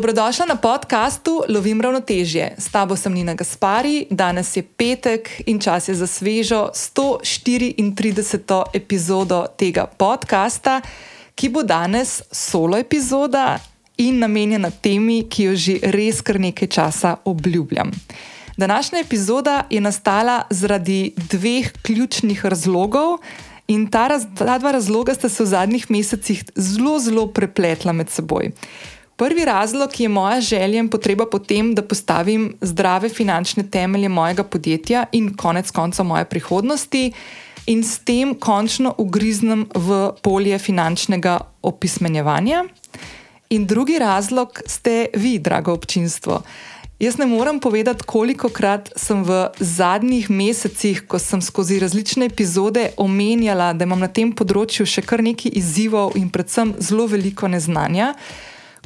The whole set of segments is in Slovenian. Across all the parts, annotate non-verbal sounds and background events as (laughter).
Dobrodošla na podkastu Lovim ravnotežje. S tabo sem Nina Gaspari, danes je petek in čas je za svežo 134. epizodo tega podcasta, ki bo danes solo epizoda in namenjena temi, ki jo že res kar nekaj časa obljubljam. Današnja epizoda je nastala zaradi dveh ključnih razlogov. In ta, raz, ta dva razloga sta se v zadnjih mesecih zelo, zelo prepletla med seboj. Prvi razlog je moja želja in potreba po tem, da postavim zdrave finančne temelje mojega podjetja in konec konca moje prihodnosti, in s tem končno ugriznem v polje finančnega opismenjevanja. In drugi razlog ste vi, drago občinstvo. Jaz ne morem povedati, koliko krat sem v zadnjih mesecih, ko sem skozi različne epizode omenjala, da imam na tem področju še kar nekaj izzivov in predvsem zelo veliko neznanja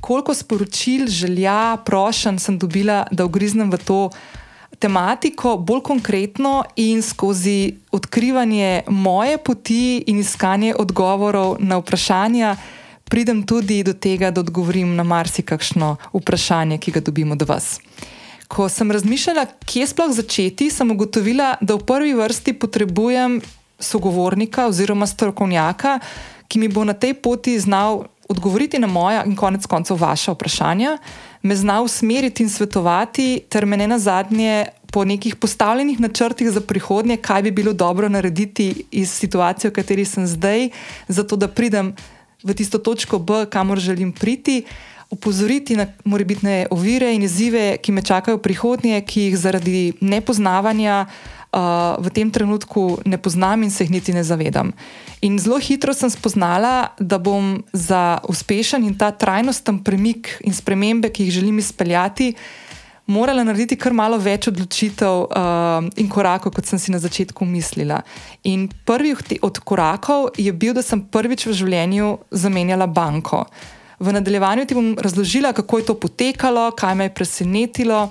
koliko sporočil, želja, prošen sem dobila, da ugriznem v to tematiko bolj konkretno in skozi odkrivanje moje poti in iskanje odgovorov na vprašanja. Pridem tudi do tega, da odgovorim na marsikakšno vprašanje, ki ga dobimo od vas. Ko sem razmišljala, kje sploh začeti, sem ugotovila, da v prvi vrsti potrebujem sogovornika oziroma strokovnjaka, ki mi bo na tej poti znal odgovoriti na moja in konec koncev vaša vprašanja, me zna usmeriti in svetovati, ter me ne na zadnje po nekih postavljenih načrtih za prihodnje, kaj bi bilo dobro narediti iz situacije, v kateri sem zdaj, zato da pridem v tisto točko B, kamor želim priti. Upozoriti na morebitne ovire in izzive, ki me čakajo v prihodnje, ki jih zaradi nepoznavanja uh, v tem trenutku ne poznam in se jih niti ne zavedam. In zelo hitro sem spoznala, da bom za uspešen in ta trajnosten premik in spremembe, ki jih želim izpeljati, morala narediti kar malo več odločitev uh, in korakov, kot sem si na začetku mislila. In prvi od korakov je bil, da sem prvič v življenju zamenjala banko. V nadaljevanju ti bom razložila, kako je to potekalo, kaj me je presenetilo.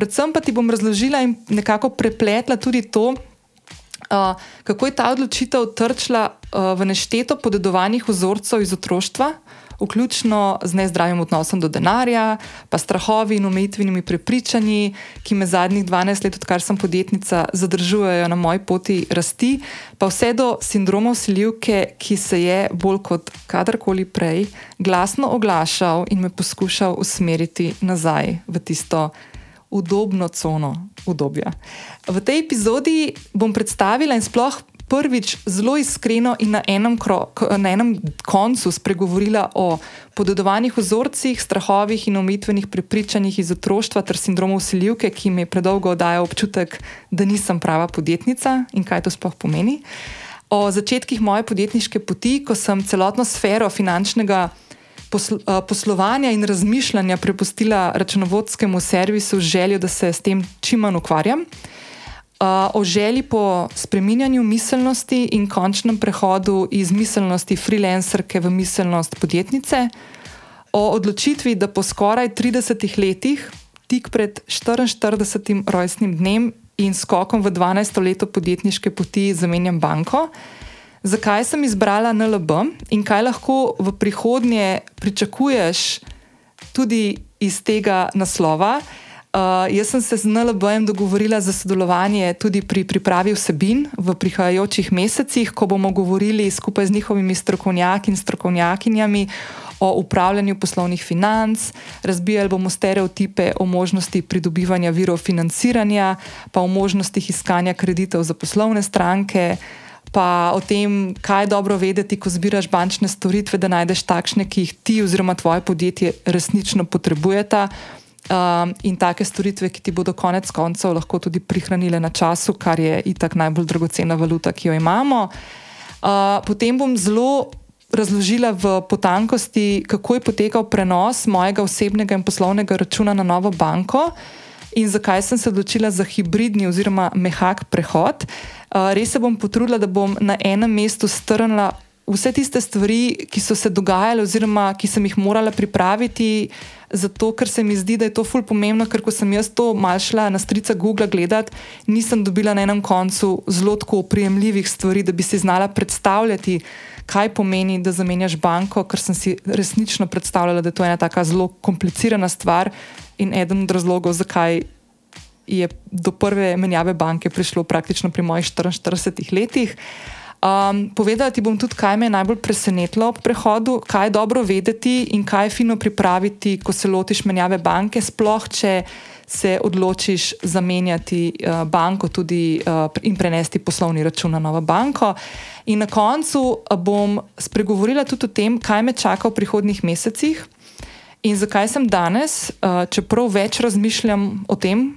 Predvsem pa ti bom razložila in nekako prepletla tudi to, uh, kako je ta odločitev trčila uh, v nešteto podedovanih vzorcev iz otroštva, vključno z nezdravim odnosom do denarja, pa strahovi in omejitvenimi prepričanji, ki me zadnjih 12 let, odkar sem podjetnica, zadržujejo na moji poti rasti, pa vse do sindroma usiljivke, ki se je bolj kot kadarkoli prej glasno oglašal in me poskušal usmeriti nazaj v tisto udobno cono udobja. V tej epizodi bom predstavila in sploh prvič zelo iskreno in na enem, krok, na enem koncu spregovorila o podedovanih vzorcih, strahovih in omejitvenih prepričanjih iz otroštva ter sindromov usiljivke, ki mi predolgo dajo občutek, da nisem prava podjetnica in kaj to sploh pomeni. O začetkih moje podjetniške poti, ko sem celotno sfero finančnega posl poslovanja in razmišljanja prepustila računovodskemu servisu z željo, da se s tem čim manj ukvarjam. O želji po spreminjanju miselnosti in končnem prehodu iz miselnosti freelancerke v miselnost podjetnice, o odločitvi, da po skoraj 30 letih, tik pred 44. rojstnim dnem in skokom v 12. leto podjetniške poti, zamenjam banko. Zakaj sem izbrala NLB in kaj lahko v prihodnje pričakuješ tudi iz tega naslova? Uh, jaz sem se z NLB-jem dogovorila za sodelovanje tudi pri pripravi vsebin v prihajajočih mesecih, ko bomo govorili skupaj z njihovimi strokovnjaki in strokovnjakinjami o upravljanju poslovnih financ, razbijali bomo stereotipe o možnosti pridobivanja virov financiranja, pa o možnostih iskanja kreditov za poslovne stranke pa o tem, kaj je dobro vedeti, ko zbiraš bančne storitve, da najdeš takšne, ki jih ti oziroma tvoje podjetje resnično potrebujeta. Um, in take storitve, ki ti bodo konec koncev lahko tudi prihranile na času, kar je itak najbolj dragocena valuta, ki jo imamo. Uh, potem bom zelo razložila v potankosti, kako je potekal prenos mojega osebnega in poslovnega računa na novo banko in zakaj sem se odločila za hibridni oziroma mehak prehod. Uh, res se bom potrudila, da bom na enem mestu strnila vse tiste stvari, ki so se dogajale, oziroma ki sem jih morala pripraviti, zato ker se mi zdi, da je to ful pomembno, ker ko sem jaz to mal šla na strica Google gledati, nisem dobila na enem koncu zelo tako oprijemljivih stvari, da bi si znala predstavljati, kaj pomeni, da zamenjaš banko, ker sem si resnično predstavljala, da je to ena tako zelo komplicirana stvar in eden od razlogov, zakaj. Je do prve menjave banke prišlo praktično pri mojih 44 letih. Um, povedala ti bom tudi, kaj me je najbolj presenetilo ob prehodu, kaj je dobro vedeti in kaj je fino pripraviti, ko se lotiš menjave banke, sploh če se odločiš zamenjati uh, banko tudi, uh, in prenesti poslovni račun na novo banko. In na koncu uh, bom spregovorila tudi o tem, kaj me čaka v prihodnih mesecih in zakaj sem danes, uh, čeprav več razmišljam o tem,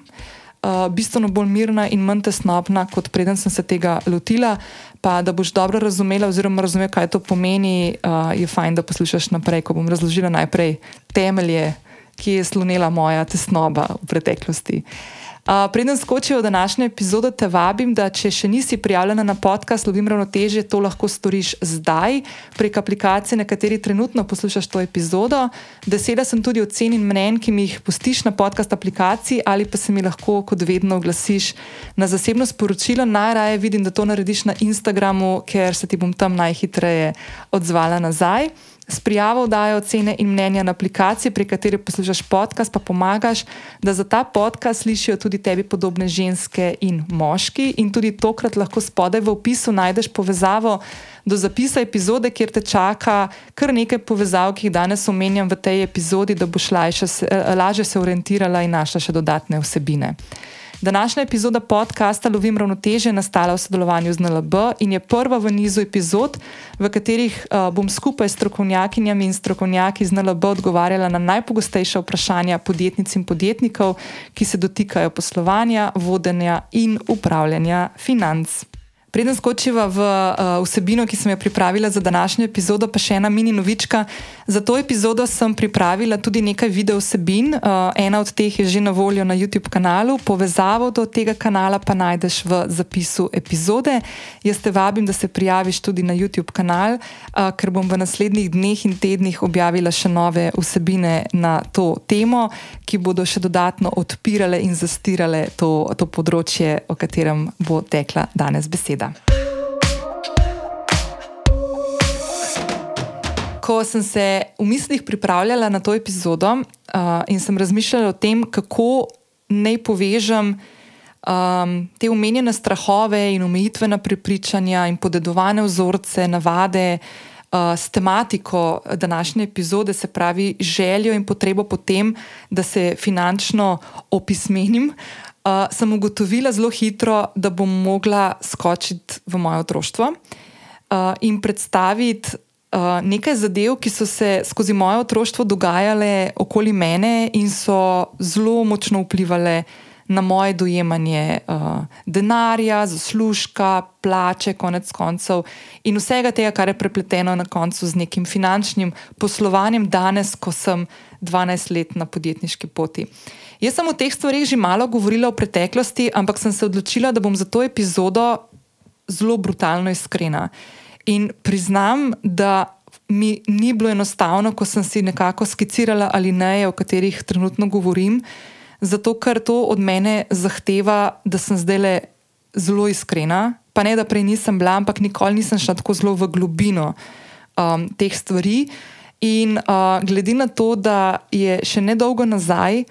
uh, bistveno bolj mirna in manj tesnobna, kot preden sem se tega lotila. Pa da boš dobro razumela, oziroma razumela, kaj to pomeni, uh, je fajn, da poslušaš naprej, ko bom razložila najprej temelje, ki je slonila moja tesnoba v preteklosti. Uh, Preden skočijo v današnjo epizodo, te vabim, da če še nisi prijavljena na podcast Lovim ravnoteže, to lahko storiš zdaj prek aplikacije, na kateri trenutno poslušaš to epizodo. Beseda sem tudi ocen in mnen, ki mi jih pustiš na podcast aplikaciji, ali pa se mi lahko kot vedno oglasiš na zasebno sporočilo. Najraje vidim, da to narediš na Instagramu, ker se ti bom tam najhitreje odzvala nazaj. S prijavo dajo ocene in mnenja na aplikaciji, pri kateri poslušaš podcast, pa pomagaš, da za ta podcast slišijo tudi tebi podobne ženske in moški. In tudi tokrat lahko spodaj v opisu najdeš povezavo do zapisa epizode, kjer te čaka kar nekaj povezav, ki jih danes omenjam v tej epizodi, da boš lažje se orientirala in našla še dodatne vsebine. Današnja epizoda podcasta Lovim ravnoteže je nastala v sodelovanju z NLB in je prva v nizu epizod, v katerih uh, bom skupaj s strokovnjakinjami in strokovnjaki z NLB odgovarjala na najpogostejša vprašanja podjetnic in podjetnikov, ki se dotikajo poslovanja, vodenja in upravljanja financ. Preden skočiva v uh, vsebino, ki sem jo pripravila za današnjo epizodo, pa še ena mini novička. Za to epizodo sem pripravila tudi nekaj video vsebin. Uh, ena od teh je že na voljo na YouTube kanalu, povezavo do tega kanala pa najdeš v zapisu epizode. Jaz te vabim, da se prijaviš tudi na YouTube kanal, uh, ker bom v naslednjih dneh in tednih objavila še nove vsebine na to temo, ki bodo še dodatno odpirale in zastirale to, to področje, o katerem bo tekla danes beseda Ko sem se v mislih pripravljala na to epizodo uh, in sem razmišljala o tem, kako naj povežem um, te omenjene strahove in omejitvena prepričanja in podedovane vzorce, navade uh, s tematiko današnje epizode, se pravi željo in potrebo po tem, da se finančno opismenim. Uh, sem ugotovila zelo hitro, da bom mogla skočiti v moje otroštvo uh, in predstaviti uh, nekaj zadev, ki so se skozi moje otroštvo dogajale okoli mene in so zelo močno vplivali. Na moje dojemanje uh, denarja, zaslužka, plače, konec koncev, in vsega tega, kar je prepleteno na koncu z nekim finančnim poslovanjem, danes, ko sem 12 let na podjetniški poti. Uh, Jaz sem o teh stvarih že malo govorila v preteklosti, ampak sem se odločila, da bom za to epizodo zelo brutalno iskrena. In priznam, da mi ni bilo enostavno, ko sem si nekako skicirala ali ne, o katerih trenutno govorim, zato ker to od mene zahteva, da sem zdaj le zelo iskrena. Pa ne, da prej nisem bila, ampak nikoli nisem šla tako zelo v globino um, teh stvari. In uh, glede na to, da je še nedolgo nazaj,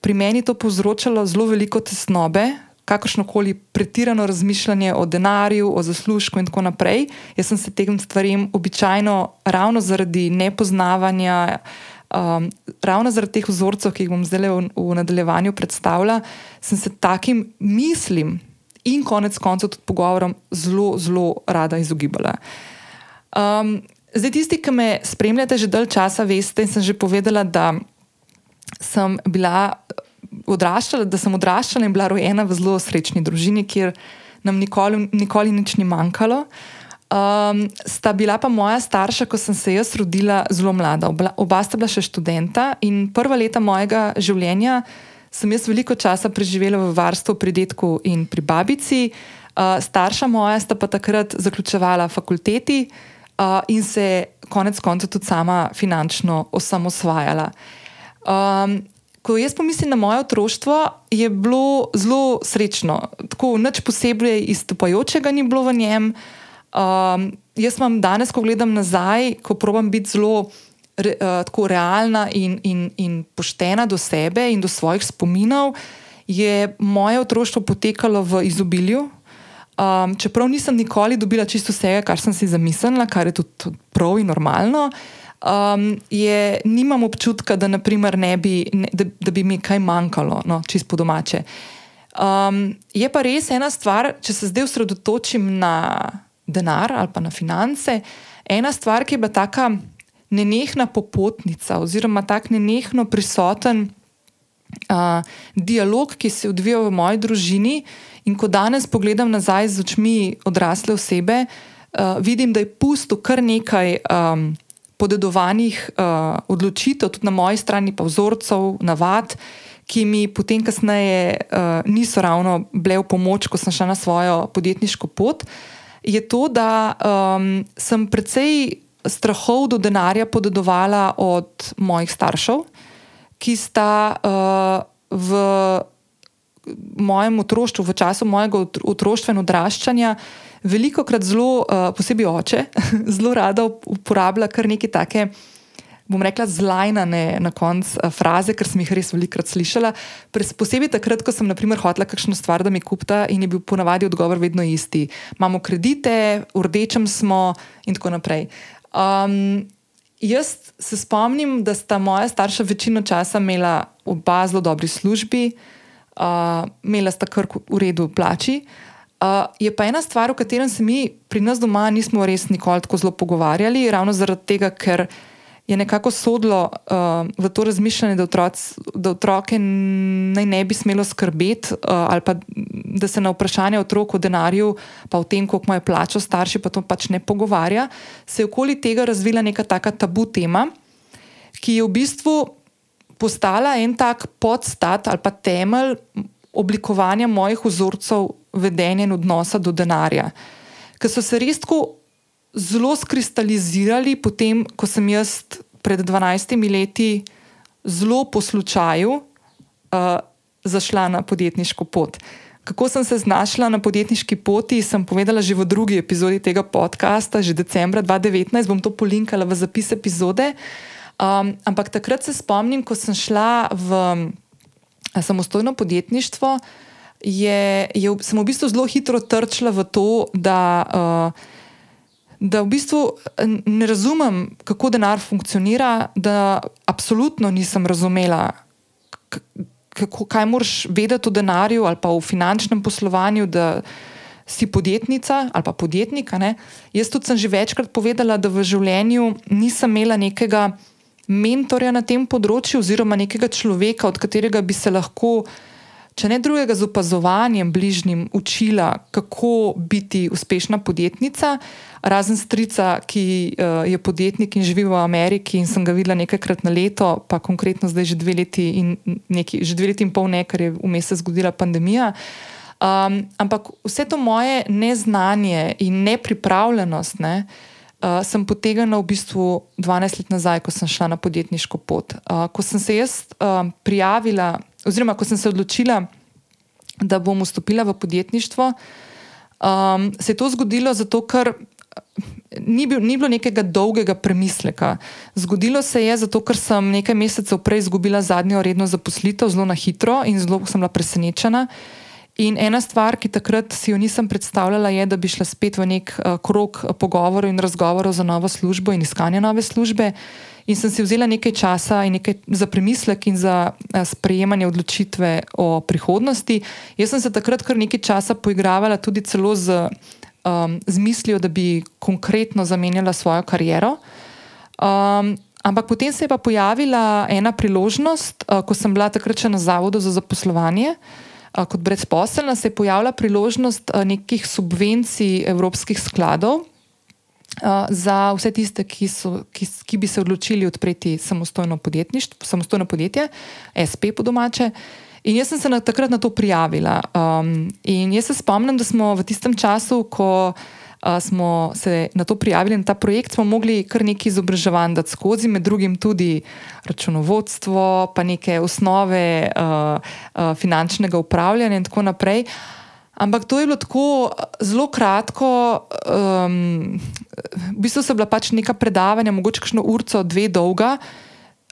pri meni to povzročalo zelo veliko tesnobe, kakršno koli pretirano razmišljanje o denarju, o zaslužku in tako naprej. Jaz sem se tem stvarem običajno ravno zaradi nepoznavanja. Um, ravno zaradi teh vzorcev, ki jih bom zdaj v, v nadaljevanju predstavila, sem se takim mislim in konec koncev tudi pogovorom zelo, zelo rada izogibala. Um, zdaj, tisti, ki me spremljate že dalj časa, veste in sem že povedala, da sem bila odraščala, da sem odraščala in bila rojena v zelo srečni družini, kjer nam nikoli, nikoli nič ni manjkalo. Um, sta bila pa moja starša, ko sem se jaz rodila, zelo mlada. Oba, oba sta bila še študenta in prva leta mojega življenja sem jaz veliko časa preživela v varstvu pri detku in pri babici. Uh, starša moja sta pa takrat zaključevala fakulteti. uh, in se konec koncev tudi sama finančno osamosvajala. Um, ko jaz pomislim na moje otroštvo, je bilo zelo srečno. Tako nič posebej izstopajočega ni bilo v njem. Um, jaz imam danes, ko gledam nazaj, ko probujem biti zelo re, uh, realna in, in, in poštena do sebe in do svojih spominov, je moje otroštvo potekalo v izobilju. Um, čeprav nisem nikoli dobila čisto vsega, kar sem si zamislila, kar je tudi prav in normalno um, je, nimam občutka, da, ne bi, ne, da, da bi mi kaj manjkalo, no, čisto po domače. Um, je pa res ena stvar, če se zdaj osredotočim na denar ali pa na finance, ena stvar, ki je bila tako nenehna popotnica, oziroma tako nenehno prisoten uh, dialog, ki se je odvijal v moji družini. In ko danes pogledam nazaj z očmi odrasle osebe, uh, vidim, da je pusto kar nekaj. Um, podedovanih uh, odločitev, tudi na moji strani, pa vzorcev, navad, ki mi potem, kasneje, uh, niso ravno bile v pomoč, ko sem šla na svojo podjetniško pot, je to, da um, sem precej strahov do denarja podedovala od mojih staršev, ki sta uh, v mojem otroštvu, v času mojega otroštva in odraščanja, veliko krat zelo, uh, posebej oče, (laughs) zelo rada uporablja kar neke take. Bom rekla, zlajnane na koncu uh, fraze, ker sem jih res velikokrat slišala. Posebej takrat, ko sem, na primer, hotela kakšno stvar, da mi kupta, in je bil ponavadi odgovor vedno isti. Imamo kredite, v rdečem smo, in tako naprej. Um, jaz se spomnim, da sta moja starša večino časa imela oba zelo dobri službi, uh, imela sta kar v redu plači. Je pa ena stvar, o kateri se mi pri nas doma nismo res nikoli tako zelo pogovarjali, ravno zaradi tega, ker je nekako sodlo uh, v to razmišljanje, da, otroc, da otroke naj ne bi smelo skrbeti, uh, ali pa da se na vprašanje otrok o denarju, pa o tem, koliko imajo plačo starši, pa to pač ne pogovarja. Se je okoli tega razvila neka taka tabu tema, ki je v bistvu postala en tak podstat ali pa temelj oblikovanja mojih vzorcev vedenja in odnosa do denarja, ki so se res tako zelo skristalizirali, potem, ko sem jaz pred 12 leti zelo po slučaju uh, zašla na podjetniško pot. Kako sem se znašla na podjetniški poti, sem povedala že v drugi epizodi tega podcasta, že decembra 2019, bom to polinkala v zapis epizode. Um, ampak takrat se spomnim, ko sem šla v samostojno podjetništvo, je, je, sem v bistvu zelo hitro trčila v to, da, uh, da v bistvu ne razumem, kako denar funkcionira, da absolutno nisem razumela, kako, kaj moraš vedeti o denarju ali pa o finančnem poslovanju. Si podjetnica ali pa podjetnik. Jaz tudi sem že večkrat povedala, da v življenju nisem imela nekega mentorja na tem področju, oziroma nekega človeka, od katerega bi se lahko, če ne drugega, z opazovanjem bližnjim učila, kako biti uspešna podjetnica. Razen strica, ki uh, je podjetnik in živi v Ameriki in sem ga videla nekajkrat na leto, pa konkretno zdaj že dve leti in, neki, že dve leti in pol, ne, ker je vmes se zgodila pandemija. Um, ampak vse to moje neznanje in nepripravljenost. Ne, uh, uh, sem potegnila v bistvu 12 let nazaj, ko sem šla na podjetniško pot. Uh, ko sem se jaz uh, prijavila, oziroma ko sem se odločila, da bom vstopila v podjetništvo, um, se je to zgodilo zato, ker. Ni, bil, ni bilo nekega dolgega premisleka. Zgodilo se je zato, ker sem nekaj mesecev prej izgubila zadnjo redno zaposlitev, zelo na hitro in zelo sem bila presenečena. Uh, In ena stvar, ki takrat si jo nisem predstavljala, je, da bi šla spet v nek uh, krog pogovorov in razgovorov za novo službo in iskanje nove službe. In sem si vzela nekaj časa nekaj za premislek in za uh, sprejemanje odločitve o prihodnosti. Jaz sem se takrat kar nekaj časa poigravala tudi celo z, um, z mislijo, da bi konkretno zamenjala svojo kariero. Um, ampak potem se je pa pojavila ena priložnost, uh, ko sem bila takrat še na Zavodu za zaposlovanje kot brezposelna se je pojavila priložnost nekih subvencij evropskih skladov za vse tiste, ki, so, ki, ki bi se odločili odpreti samostojno, samostojno podjetje, SP po domače. In jaz sem se na, takrat na to prijavila. Um, in jaz se spomnim, da smo v tistem času, ko uh, smo se na to prijavili, na ta projekt, smo mogli kar nekaj izobraževanj dati skozi, med drugim tudi računovodstvo, pa neke osnove uh, uh, finančnega upravljanja in tako naprej. Ampak to je bilo tako zelo kratko, um, v bistvu so bila pač neka predavanja, mogoče kakšno urco, dve dolga.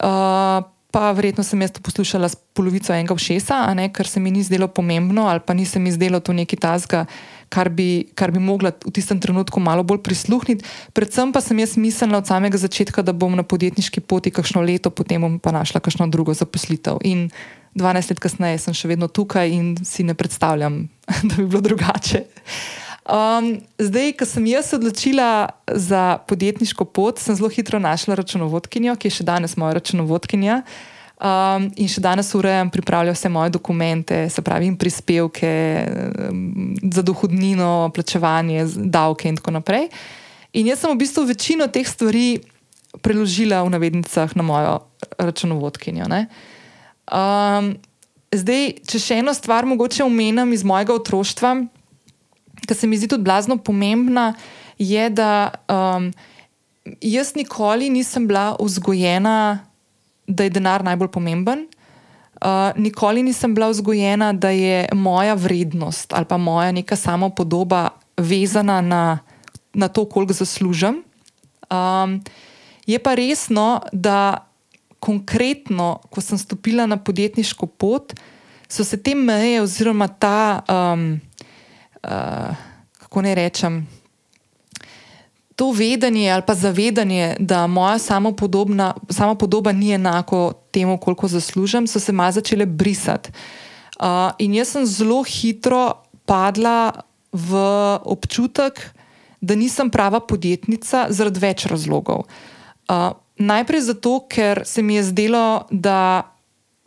Uh, pa verjetno sem jaz to poslušala s polovico enega všesa, ker se mi ni zdelo pomembno ali pa nisem izdelo to nekaj tazga, kar bi, kar bi mogla v tistem trenutku malo bolj prisluhniti. Predvsem pa sem jaz mislila od samega začetka, da bom na podjetniški poti kakšno leto, potem bom pa našla kakšno drugo zaposlitev. In 12 let kasneje sem še vedno tukaj in si ne predstavljam, (laughs) da bi bilo drugače. Um, zdaj, ko sem jaz odločila za podjetniško pot, sem zelo hitro našla računovodkinjo, ki je še danes moja računovodkinja. Um, in še danes urejam, pripravljam vse moje dokumente, se pravi, prispevke um, za dohodnino, plačevanje, davke in tako naprej. In jaz sem v bistvu večino teh stvari preložila v navednicah na mojo računovodkinjo. Um, zdaj, če še eno stvar mogoče omenim iz mojega otroštva kar se mi zdi tudi blazno pomembna, je, da um, jaz nikoli nisem bila vzgojena, da je denar najbolj pomemben. Uh, nikoli nisem bila vzgojena, da je moja vrednost ali pa moja neka samo podoba vezana na, na to, koliko zaslužim. Um, je pa resno, da konkretno, ko sem stopila na podjetniško pot, so se te meje oziroma ta. Um, uh, kako ne rečem, to vedenje ali pa zavedanje, da moja samopodoba ni enako temu, koliko zaslužim, so se malo začele brisati. Uh, in jaz sem zelo hitro padla v občutek, da nisem prava podjetnica zaradi več razlogov. Uh, najprej zato, ker se mi je zdelo, da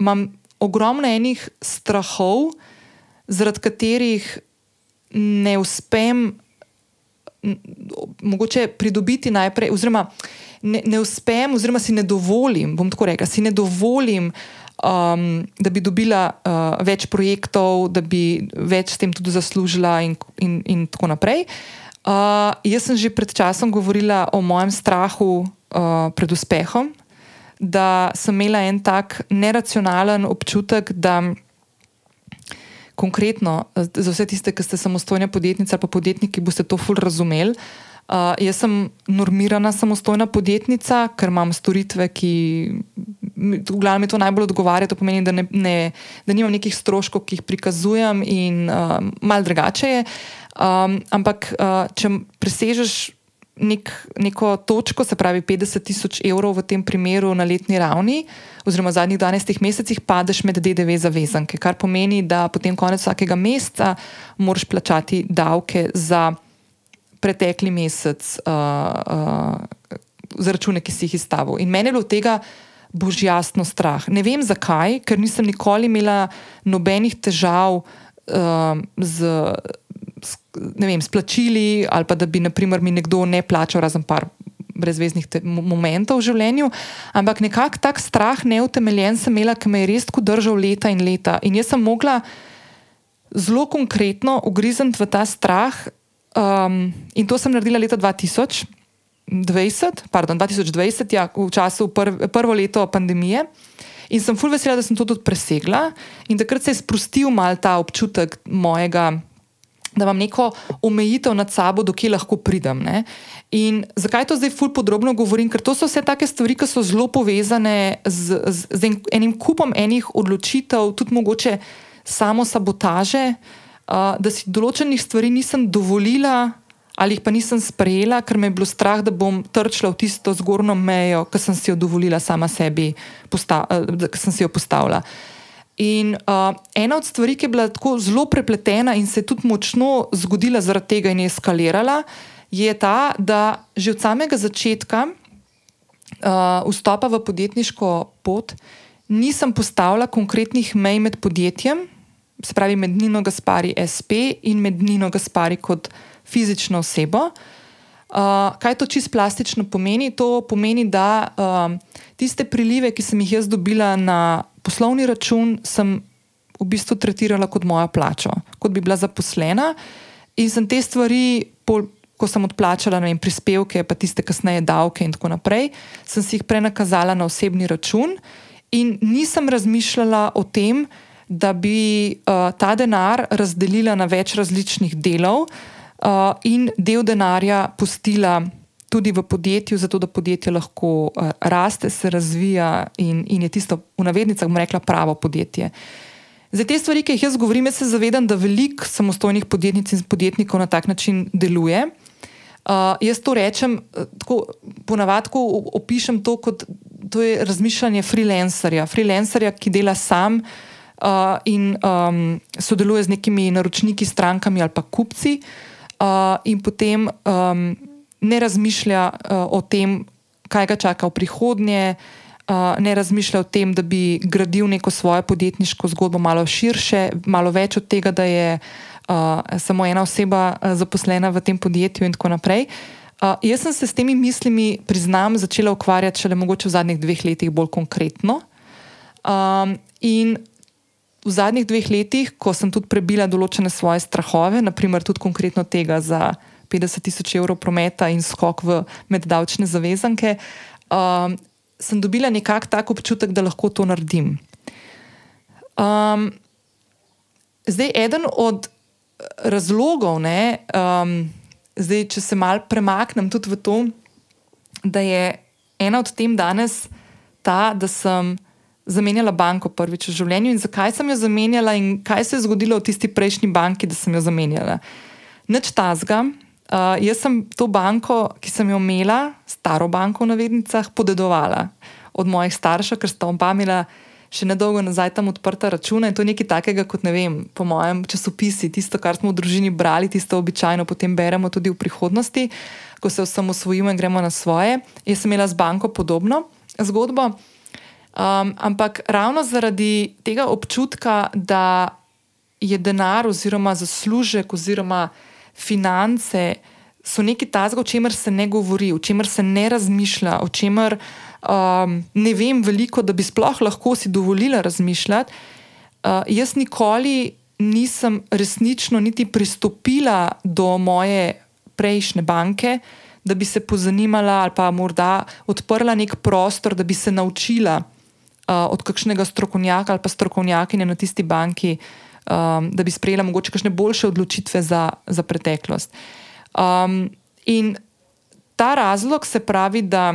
imam ogromno enih strahov, zaradi katerih ne uspem mogoče pridobiti najprej, oziroma ne, ne uspem, oziroma si ne dovolim, bom tako rekel, si ne dovolim, um, da bi dobila uh, več projektov, da bi več s tem tudi zaslužila, in, in, in tako naprej. Uh, jaz sem že pred časom govorila o mojem strahu uh, pred uspehom, da sem imela en tak neracionalen občutek, da konkretno za vse tiste, ki ste samostojne podjetnice ali pa podjetniki, boste to ful razumeli. Uh, jaz sem normirana samostojna podjetnica, ker imam storitve, ki v glavnem mi to najbolj odgovarja. To pomeni, da, ne, ne, da nimam nekih stroškov, ki jih prikazujem, in uh, mal drugače je. Um, ampak, uh, če presežeš nek, neko točko, se pravi 50 tisoč evrov v tem primeru na letni ravni, oziroma v zadnjih 12 mesecih, padeš med DDV zavezanke, kar pomeni, da potem konec vsakega meseca moraš plačati davke za pretekli mesec, uh, uh, za račune, ki si jih izstavil. In meni je bilo tega. Bož jasno strah. Ne vem zakaj, ker nisem nikoli imela nobenih težav uh, z ne vem, splačili, ali pa da bi naprimer, mi nekdo ne plačal, razen par brezveznih momentov v življenju. Ampak nekako tak strah, neutemeljen sem imela, ki me je res tako držal leta in leta. In jaz sem mogla zelo konkretno ugrizniti v ta strah, um, in to sem naredila leta 2000. 20, pardon, 2020, ja, v času prv, prvo leto pandemije, in sem fulj vesela, da sem to tudi presegla. In takrat se je sprostil mal ta občutek mojega da imam neko omejitev nad sabo, dokje lahko pridem. Ne? In zakaj to zdaj ful podrobno govorim? Ker to so vse take stvari, ki so zelo povezane z, z, z enim kupom enih odločitev, tudi mogoče samo sabotaže, uh, da si določenih stvari nisem dovolila. Ali jih pa nisem sprejela, ker me je bilo strah, da bom trčila v tisto zgornjo mejo, ki sem si jo dovolila sama sebi, ki sem si jo postavila. In uh, ena od stvari, ki je bila tako zelo prepletena in se je tudi močno zgodila zaradi tega in je eskalirala, je ta, da že od samega začetka uh, vstopa v podjetniško pot nisem postavila konkretnih mej med podjetjem, se pravi med Nino Gaspari SP in med Nino Gaspari kot fizično osebo. Uh, kaj to čisto plastično pomeni? To pomeni, da uh, tiste prilive, ki sem jih jaz dobila na poslovni račun sem v bistvu tretirala kot moja plača, kot bi bila zaposlena in sem te stvari pol, ko sem odplačala vem, prispevke, pa tiste kasneje davke in tako naprej, sem si jih prenakazala na osebni račun in nisem razmišljala o tem, da bi uh, ta denar razdelila na več različnih delov uh, in del denarja pustila tudi v podjetju, zato da podjetje lahko uh, raste, se razvija in, in je tisto, v navednicah, bomo rekla, pravo podjetje. Za te stvari, ki jih jaz govorim, jaz se zavedam, da veliko samostojnih podjetnic in podjetnikov na tak način deluje. Uh, jaz to rečem, tako ponavadi opišem to kot to razmišljanje freelancerja, freelancerja, ki dela sam uh, in um, sodeluje z nekimi naročniki, strankami ali pa kupci, uh, in potem um, ne razmišlja uh, o tem, kaj ga čaka v prihodnje. Uh, ne razmišlja o tem, da bi gradil neko svojo podjetniško zgodbo malo širše, malo več od tega, da je uh, samo ena oseba uh, zaposlena v tem podjetju, in tako naprej. Uh, jaz sem se s temi mislimi, priznam, začela ukvarjati šele mogoče v zadnjih dveh letih bolj konkretno. Um, in v zadnjih dveh letih, ko sem tudi prebila določene svoje strahove, naprimer tudi konkretno tega za 50 tisoč evrov prometa in skok v meddavčne zavezanke, um, sem dobila nekako tak občutek, da lahko to naredim. Um, zdaj, eden od razlogov, ne, um, zdaj, če se mal premaknem tudi v to, da je ena od tem danes ta, da sem zamenjala banko prvič v življenju in zakaj sem jo zamenjala in kaj se je zgodilo v tisti prejšnji banki, da sem jo zamenjala. Nič tazga. Uh, jaz sem to banko, ki sem jo imela, staro banko v navednicah, podedovala od mojih staršev, ker sta oba imela še nedolgo nazaj tam odprta računa in to je nekaj takega, kot ne vem, po mojem časopisi, tisto, kar smo v družini brali, tisto običajno potem beremo tudi v prihodnosti, ko se osamosvojimo in gremo na svoje. Jaz sem imela z banko podobno zgodbo. Um, ampak ravno zaradi tega občutka, da je denar, oziroma zaslužek, oziroma finance, so nekaj tazga, o čemer se ne govori, o čemer se ne razmišlja, o čemer um, ne vem veliko, da bi sploh lahko si dovolila razmišljati. Uh, jaz nikoli nisem resnično niti pristopila do moje prejšnje banke, da bi se pozanimala ali pa morda odprla nek prostor, da bi se naučila uh, od kakšnega strokovnjaka ali pa strokovnjakinje na tisti banki, um, da bi sprejela mogoče kakšne boljše odločitve za, za preteklost. Um, in ta razlog se pravi, da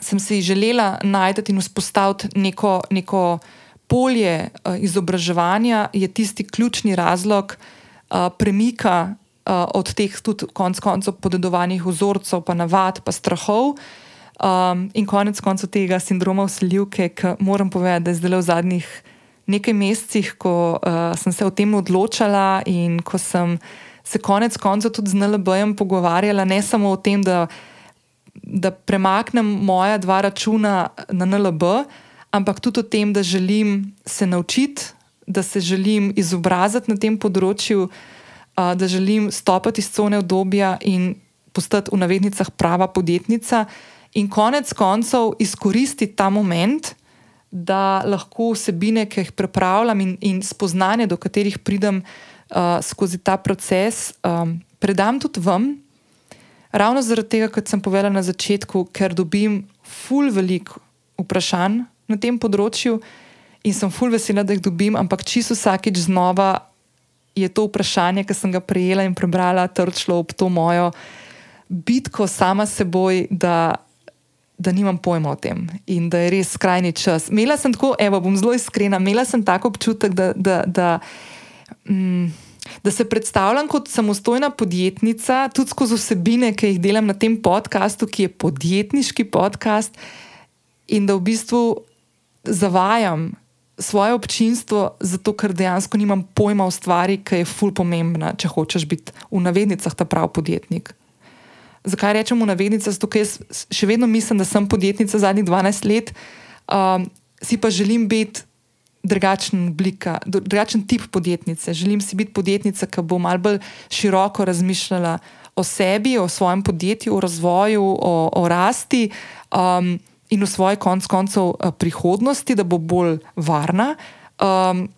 sem si želela najti in vzpostaviti neko, neko polje uh, izobraževanja, je tisti ključni razlog uh, premika. Od teh tudi konec koncev podedovanih vzorcev, pa navad, pa strahov, Um, in konec koncev tega sindroma usiljivke, ki moram povedati, da je zdaj v zadnjih nekaj mesecih, ko uh, sem se o tem odločala in ko sem se konec koncev tudi z NLB-jem pogovarjala, ne samo o tem, da, da premaknem moja dva računa na NLB, ampak tudi o tem, da želim se naučiti, da se želim izobraziti na tem področju, uh, da želim stopiti iz cone obdobja in postati v navednicah prava podjetnica in konec koncev izkoristiti ta moment, da lahko vsebine, ki jih pripravljam, in, in spoznanje, do katerih pridem uh, skozi ta proces, um, predam tudi vam. Ravno zaradi tega, kot sem povedala na začetku, ker dobim ful veliko vprašanj na tem področju in sem ful vesela, da jih dobim, ampak čisto vsakič znova je to vprašanje, ki sem ga prejela in prebrala, trčilo ob to mojo bitko sama s seboj, da da nimam pojma o tem in da je res skrajni čas. Mela sem tako, evo, bom zelo iskrena, imela sem tako občutek, da, da, da, mm, da se predstavljam kot samostojna podjetnica, tudi skozi vsebine, ki jih delam na tem podkastu, ki je podjetniški podcast, in da v bistvu zavajam svoje občinstvo, zato ker dejansko nimam pojma o stvari, ki je ful pomembna, če hočeš biti v navednicah ta pravi podjetnik. Zakaj rečemo navednica? Zato, ker jaz še vedno mislim, da sem podjetnica zadnjih 12 let, um, si pa želim biti drugačen, oblika, drugačen tip podjetnice. Želim si biti podjetnica, ki bo malce bolj široko razmišljala o sebi, o svojem podjetju, o razvoju, o, o rasti um, in o svoji konc koncev uh, prihodnosti, da bo bolj varna. Um,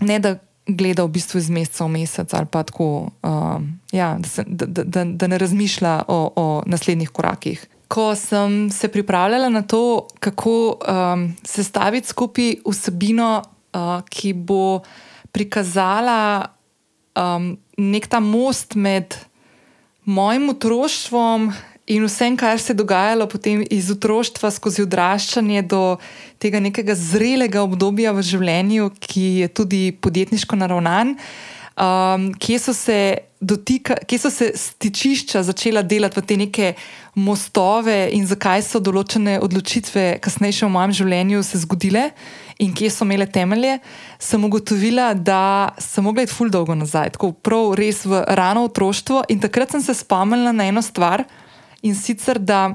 ne, da gleda v bistvu iz meseca v mesec, ali pa tako, um, ja, da, se, da, da, da ne razmišlja o, o naslednjih korakih. Ko sem se pripravljala na to, kako um, sestaviti skupaj vsebino, uh, ki bo prikazala um, nek ta most med mojim otroštvom in vsem, kar se je dogajalo potem iz otroštva skozi odraščanje do tega nekega zrelega obdobja v življenju, ki je tudi podjetniško naravnan, um, kje, so se dotika, kje so se stičišča začela delati v te neke mostove in zakaj so določene odločitve kasneje v mojem življenju se zgodile. In kje so imele temelje, sem ugotovila, da sem mogla iti ful dolgo nazaj, tako prav res v rano otroštvo. In takrat sem se spomnila na eno stvar, In sicer, da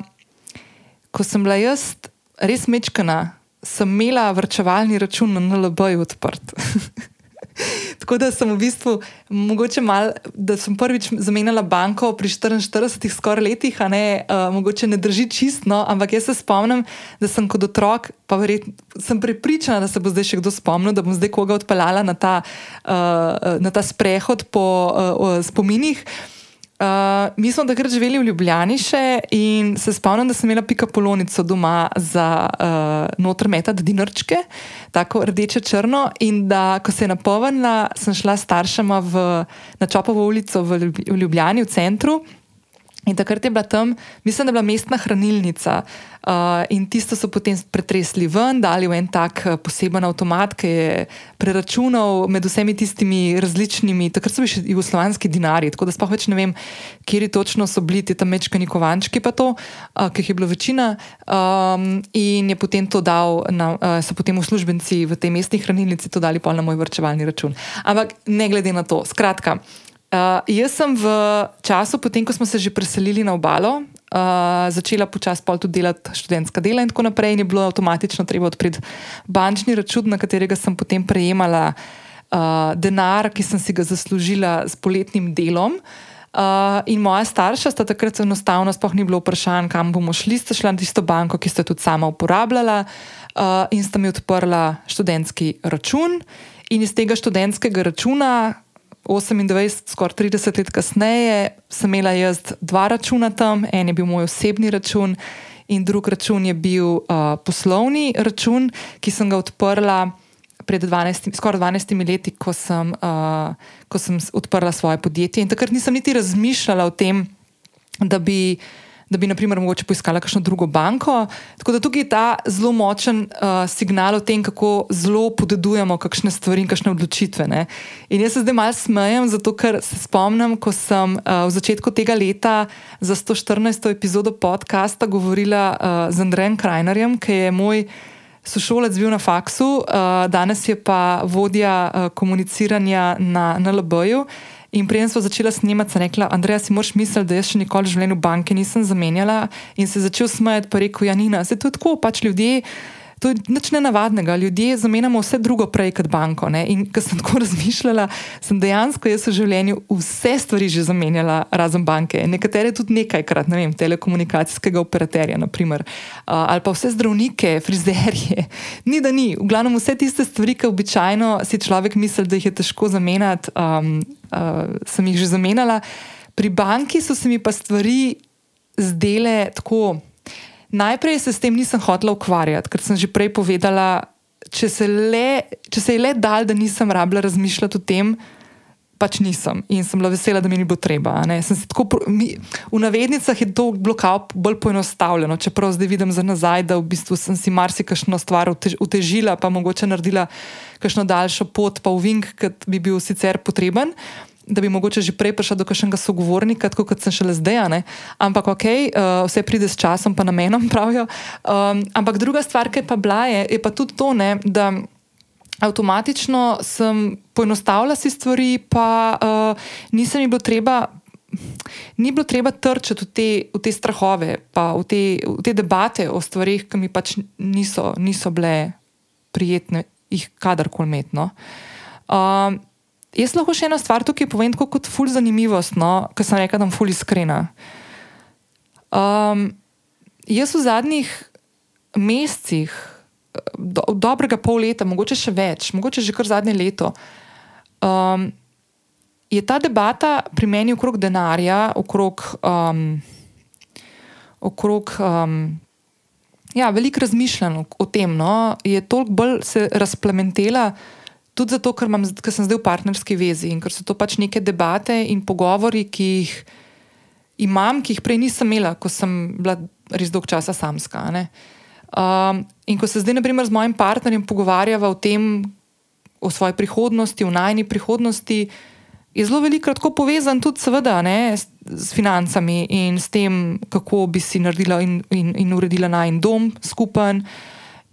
ko sem bila jaz res mečkana, sem imela vrčevalni račun na NLB-ju odprt. (laughs) Tako da sem v bistvu, mogoče malo, da sem prvič zamenjala banko pri 44, skoraj letih, a ne, uh, mogoče ne drži čistno, ampak jaz se spomnim, da sem kot otrok, pa verjetno sem prepričana, da se bo zdaj še kdo spomnil, da bom zdaj koga odpeljala na ta, uh, na ta sprehod po uh, spominih. Uh, mi smo takrat živeli v Ljubljani še in se spomnim, da sem imela pika polonico doma za uh, noter metati dinarčke, tako rdeče črno. In da, ko se je napolnila, sem šla s staršema v, na Čopovo ulico v Ljubljani, v centru. In takrat je bila tam, mislim, da je bila mestna hranilnica. Uh, in tisto so potem pretresli ven, dali v en tak uh, poseben avtomat, ki je preračunal med vsemi tistimi različnimi, takrat so bili še jugoslovanski dinari, tako da sploh več ne vem, kje točno so bili ti tam mečkani kovančki, pa to, uh, ki jih je bilo večina. Um, in je potem to dal, na, uh, so potem uslužbenci v tej mestni hranilnici to dali pol na moj vrčevalni račun. Ampak ne glede na to, skratka. Uh, jaz sem v času, potem ko smo se že preselili na obalo, uh, začela počasi tudi delati študentska dela in tako naprej. In je bilo avtomatično treba odpreti bančni račun, na katerega sem potem prejemala uh, denar, ki sem si ga zaslužila s poletnim delom. Uh, in moja starša sta takrat enostavno, sploh ni bilo vprašanje, kam bomo šli, sta šla na tisto banko, ki sta tudi sama uporabljala, uh, in sta mi odprla študentski račun. In iz tega študentskega računa, 28, skoraj 30 let kasneje, sem imela jaz dva računa tam, en je bil moj osebni račun, in drug račun je bil uh, poslovni račun, ki sem ga odprla pred 12, skoraj 12 leti, ko sem, uh, ko sem odprla svoje podjetje. In takrat nisem niti razmišljala o tem, da bi da bi, naprimer, mogoče poiskala kakšno drugo banko. Tako da tukaj je ta zelo močen uh, signal o tem, kako zelo podedujemo kakšne stvari in kakšne odločitve. Ne? In jaz se zdaj malo smejem, zato ker se spomnim, ko sem uh, v začetku tega leta za 114. epizodo podcasta govorila uh, z Andrejem Krajnerjem, ki je moj. Sošolec bil na faksu, uh, danes je pa vodja uh, komuniciranja na NLB-ju. In prej smo začeli snemati, sem rekla, Andrej, si moraš misliti, da jaz še nikoli v življenju banke nisem zamenjala. In se začel smejati, pa rekel, Janina, se to je tako, pač ljudje. To je nič nenavadnega. Ljudje zamenjamo vse drugo prej kot banko. Ne? In ko sem (laughs) tako razmišljala, sem dejansko jaz v življenju vse stvari že zamenjala, razen banke. Nekatere tudi nekajkrat, ne vem, telekomunikacijskega operaterja, naprimer. Ali pa vse zdravnike, frizerje. (laughs) Ni da ni. V glavnem vse tiste stvari, ki običajno si človek misli, da jih je težko zamenjati. Um, uh, sem jih že zamenjala. Pri banki so se mi pa stvari zdele tako. Najprej se s tem nisem hotela ukvarjati, ker sem že prej povedala, če se, le, če se je le dal, da nisem rabila razmišljati o tem, pač nisem in sem bila vesela, da mi ni bilo treba. Tako, mi, v navednicah je to bilo bolj poenostavljeno, čeprav zdaj vidim za nazaj, da v bistvu sem si marsikšno stvar utežila, pa mogoče naredila kakšno daljšo pot, pa v Vink, ki bi bil sicer potreben. Da bi mogoče že prej prišel do kakšnega sogovornika, tako kot sem šele zdaj. Ne? Ampak, ok, uh, eh, vse pride s časom, pa namenom, (laughs) pravijo. Um, ampak druga stvar, ki pa bila, je, je pa tudi to, ne, da avtomatično sem poenostavila si stvari, pa uh, nisem jim bilo treba. Ni bilo treba trčiti v te, v te strahove, pa v te, v te debate o stvarih, ki mi pač niso, niso bile prijetne, jih kadarkoli umetno. Um, jaz lahko še eno stvar tukaj povem, kot ful zanimivost, no, ker sem rekel, da sem ful iskrena. Um, jaz v zadnjih mesecih do, dobrega pol leta, mogoče še več, mogoče že kar zadnje leto, um, je ta debata pri meni okrog denarja, okrog. Um, okrog um, ja, veliko razmišljanja o tem, no, je toliko bolj se razplementela, tudi zato, ker, imam, ker sem zdaj v partnerski vezi in ker so to pač neke debate in pogovori, ki jih imam, ki jih prej nisem imela, ko sem bila res dolg časa samska. Um, in ko se zdaj, naprimer, z mojim partnerjem pogovarjava o tem, o svoji prihodnosti, o najni prihodnosti je zelo veliko tako povezan tudi, seveda, ne, s, s financami in s tem, kako bi si naredila in, in, in uredila najmen dom skupen.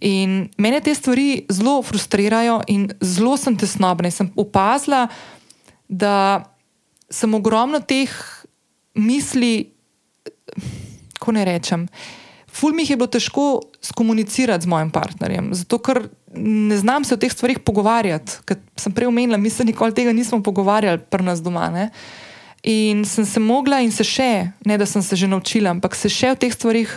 In mene te stvari zelo frustrirajo in zelo sem tesnobna. Sem opazila, da sem ogromno teh misli, kako ne rečem. Ful mi je bilo težko skomunicirati z mojim partnerjem, zato ker ne znam se o teh stvarih pogovarjati. Ker sem prej omenila, mi se nikoli tega nismo pogovarjali, pri nas doma. Ne? In sem se mogla, in se še, ne da sem se že naučila, ampak se še o teh stvarih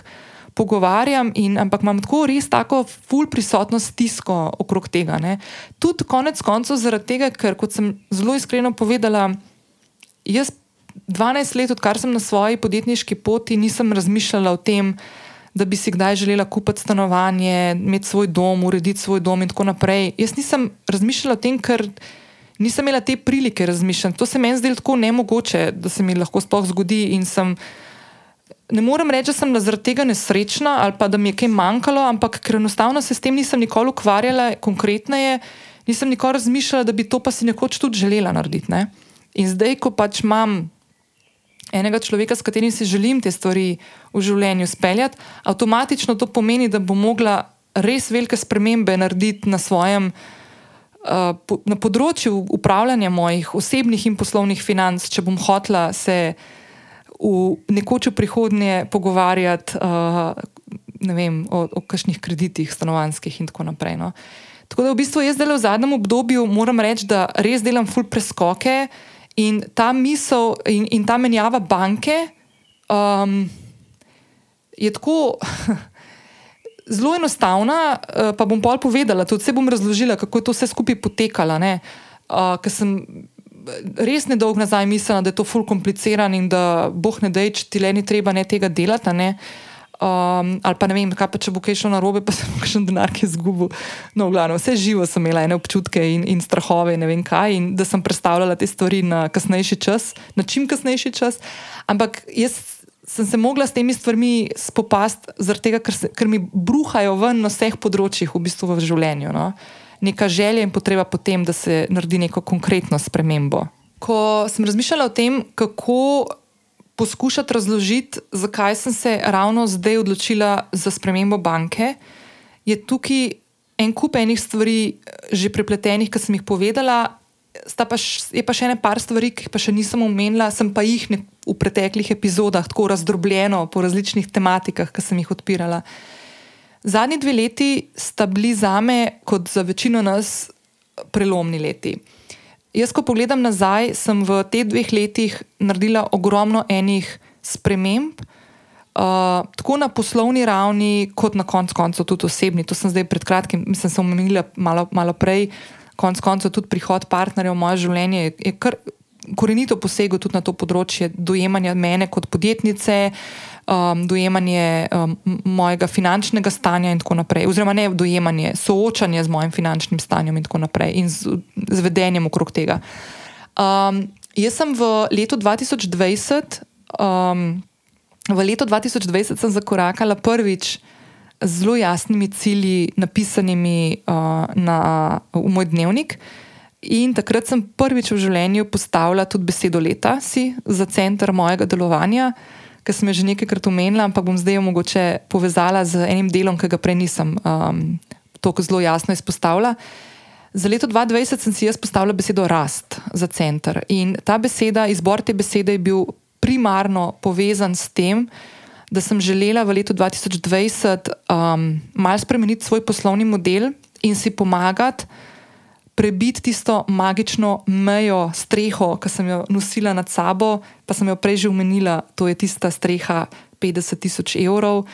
pogovarjam. In, ampak imam tako res tako ful prisotnost tisko okrog tega. Tudi konec koncev zaradi tega, ker kot sem zelo iskreno povedala, jaz 12 let, odkar sem na svoji podjetniški poti, nisem razmišljala o tem, da bi si kdaj želela kupiti stanovanje, imeti svoj dom, urediti svoj dom in tako naprej. Jaz nisem razmišljala o tem, ker nisem imela te prilike razmišljati. To se meni zdi tako nemogoče, da se mi lahko sploh zgodi. Sem, ne morem reči, da sem zaradi tega nesrečna ali pa da mi je kaj manjkalo, ampak ker enostavno se s tem nisem nikoli ukvarjala, konkretneje, nisem nikoli razmišljala, da bi to pa si nekoč tudi želela narediti. Ne? In zdaj, ko pač imam enega človeka, s katerim si želim te stvari v življenju speljati, avtomatično to pomeni, da bom mogla res velike spremembe narediti na svojem. Uh, na področju upravljanja mojih osebnih in poslovnih financ, če bom hotla se v nekoč v prihodnje pogovarjati uh, vem, o, o kakšnih kreditih, stanovanskih in tako naprej. No. Tako da v bistvu jaz zdaj v zadnjem obdobju moram reči, da res delam full preskoke, In ta misel in, in ta menjava banke um, je tako (laughs) zelo enostavna. Uh, pa bom pol povedala, tudi se bom razložila, kako je to vse skupaj potekalo. Uh, ker sem res nedolgo nazaj mislila, da je to fully komplicirano in da boh ne da, če ti le ni treba ne tega delati. Ne? Uh, Um, ali pa ne vem, kaj pa če bo kaj šlo na robe, pa sem (laughs) še en denar, ki je izgubil. No, glavno, vse živo sem imela, ene občutke in, in strahove, ne vem kaj, in da sem predstavljala te stvari na kasnejši čas, na čim kasnejši čas. Ampak jaz sem se mogla s temi stvarmi spopasti, tega, ker, se, ker mi bruhajo ven na vseh področjih v, bistvu v življenju. No? Neka želja in potreba po tem, da se naredi neko konkretno spremembo. Ko sem razmišljala o tem, kako poskušati razložiti, zakaj sem se ravno zdaj odločila za spremembo banke, je tukaj en kup enih stvari že prepletenih, ki sem jih povedala. Pa š, je pa še ene par stvari, ki jih pa še nisem omenila, sem pa jih v preteklih epizodah tako razdrobljeno po različnih tematikah, ki sem jih odpirala. Zadnji dve leti sta bili za me, kot za večino nas, prelomni leti. Jaz, ko pogledam nazaj, sem v teh dveh letih naredila ogromno enih sprememb, uh, tako na poslovni ravni, kot na koncu koncev tudi osebni. To sem zdaj pred kratkim, mislim, sem omenila malo, malo prej, konec koncev tudi prihod partnerja v moje življenje. Je, kar korenito posegel tudi na to področje dojemanja mene kot podjetnice. Uh, um, dojemanje um, mojega finančnega stanja in tako naprej, oziroma ne dojemanje, soočanje z mojim finančnim stanjem in tako naprej in z, z vedenjem okrog tega. Um, jaz sem v letu 2020, um, v letu 2020 sem zakorakala prvič z zelo jasnimi cilji, napisanimi uh, na, v moj dnevnik. In takrat sem prvič v življenju postavila tudi besedo leta si za center mojega delovanja ki sem jo že nekajkrat omenila, ampak bom zdaj jo mogoče povezala z enim delom, ki ga prej nisem um, tako zelo jasno izpostavila. Za leto 2020 sem si jaz postavila besedo rast za center. In ta beseda, izbor te besede je bil primarno povezan s tem, da sem želela v letu 2020 um, malo spremeniti svoj poslovni model in si pomagati prebiti tisto magično mejo, streho, ki sem jo nosila nad sabo, pa sem jo prej že omenila, to je tista streha 50 tisoč evrov,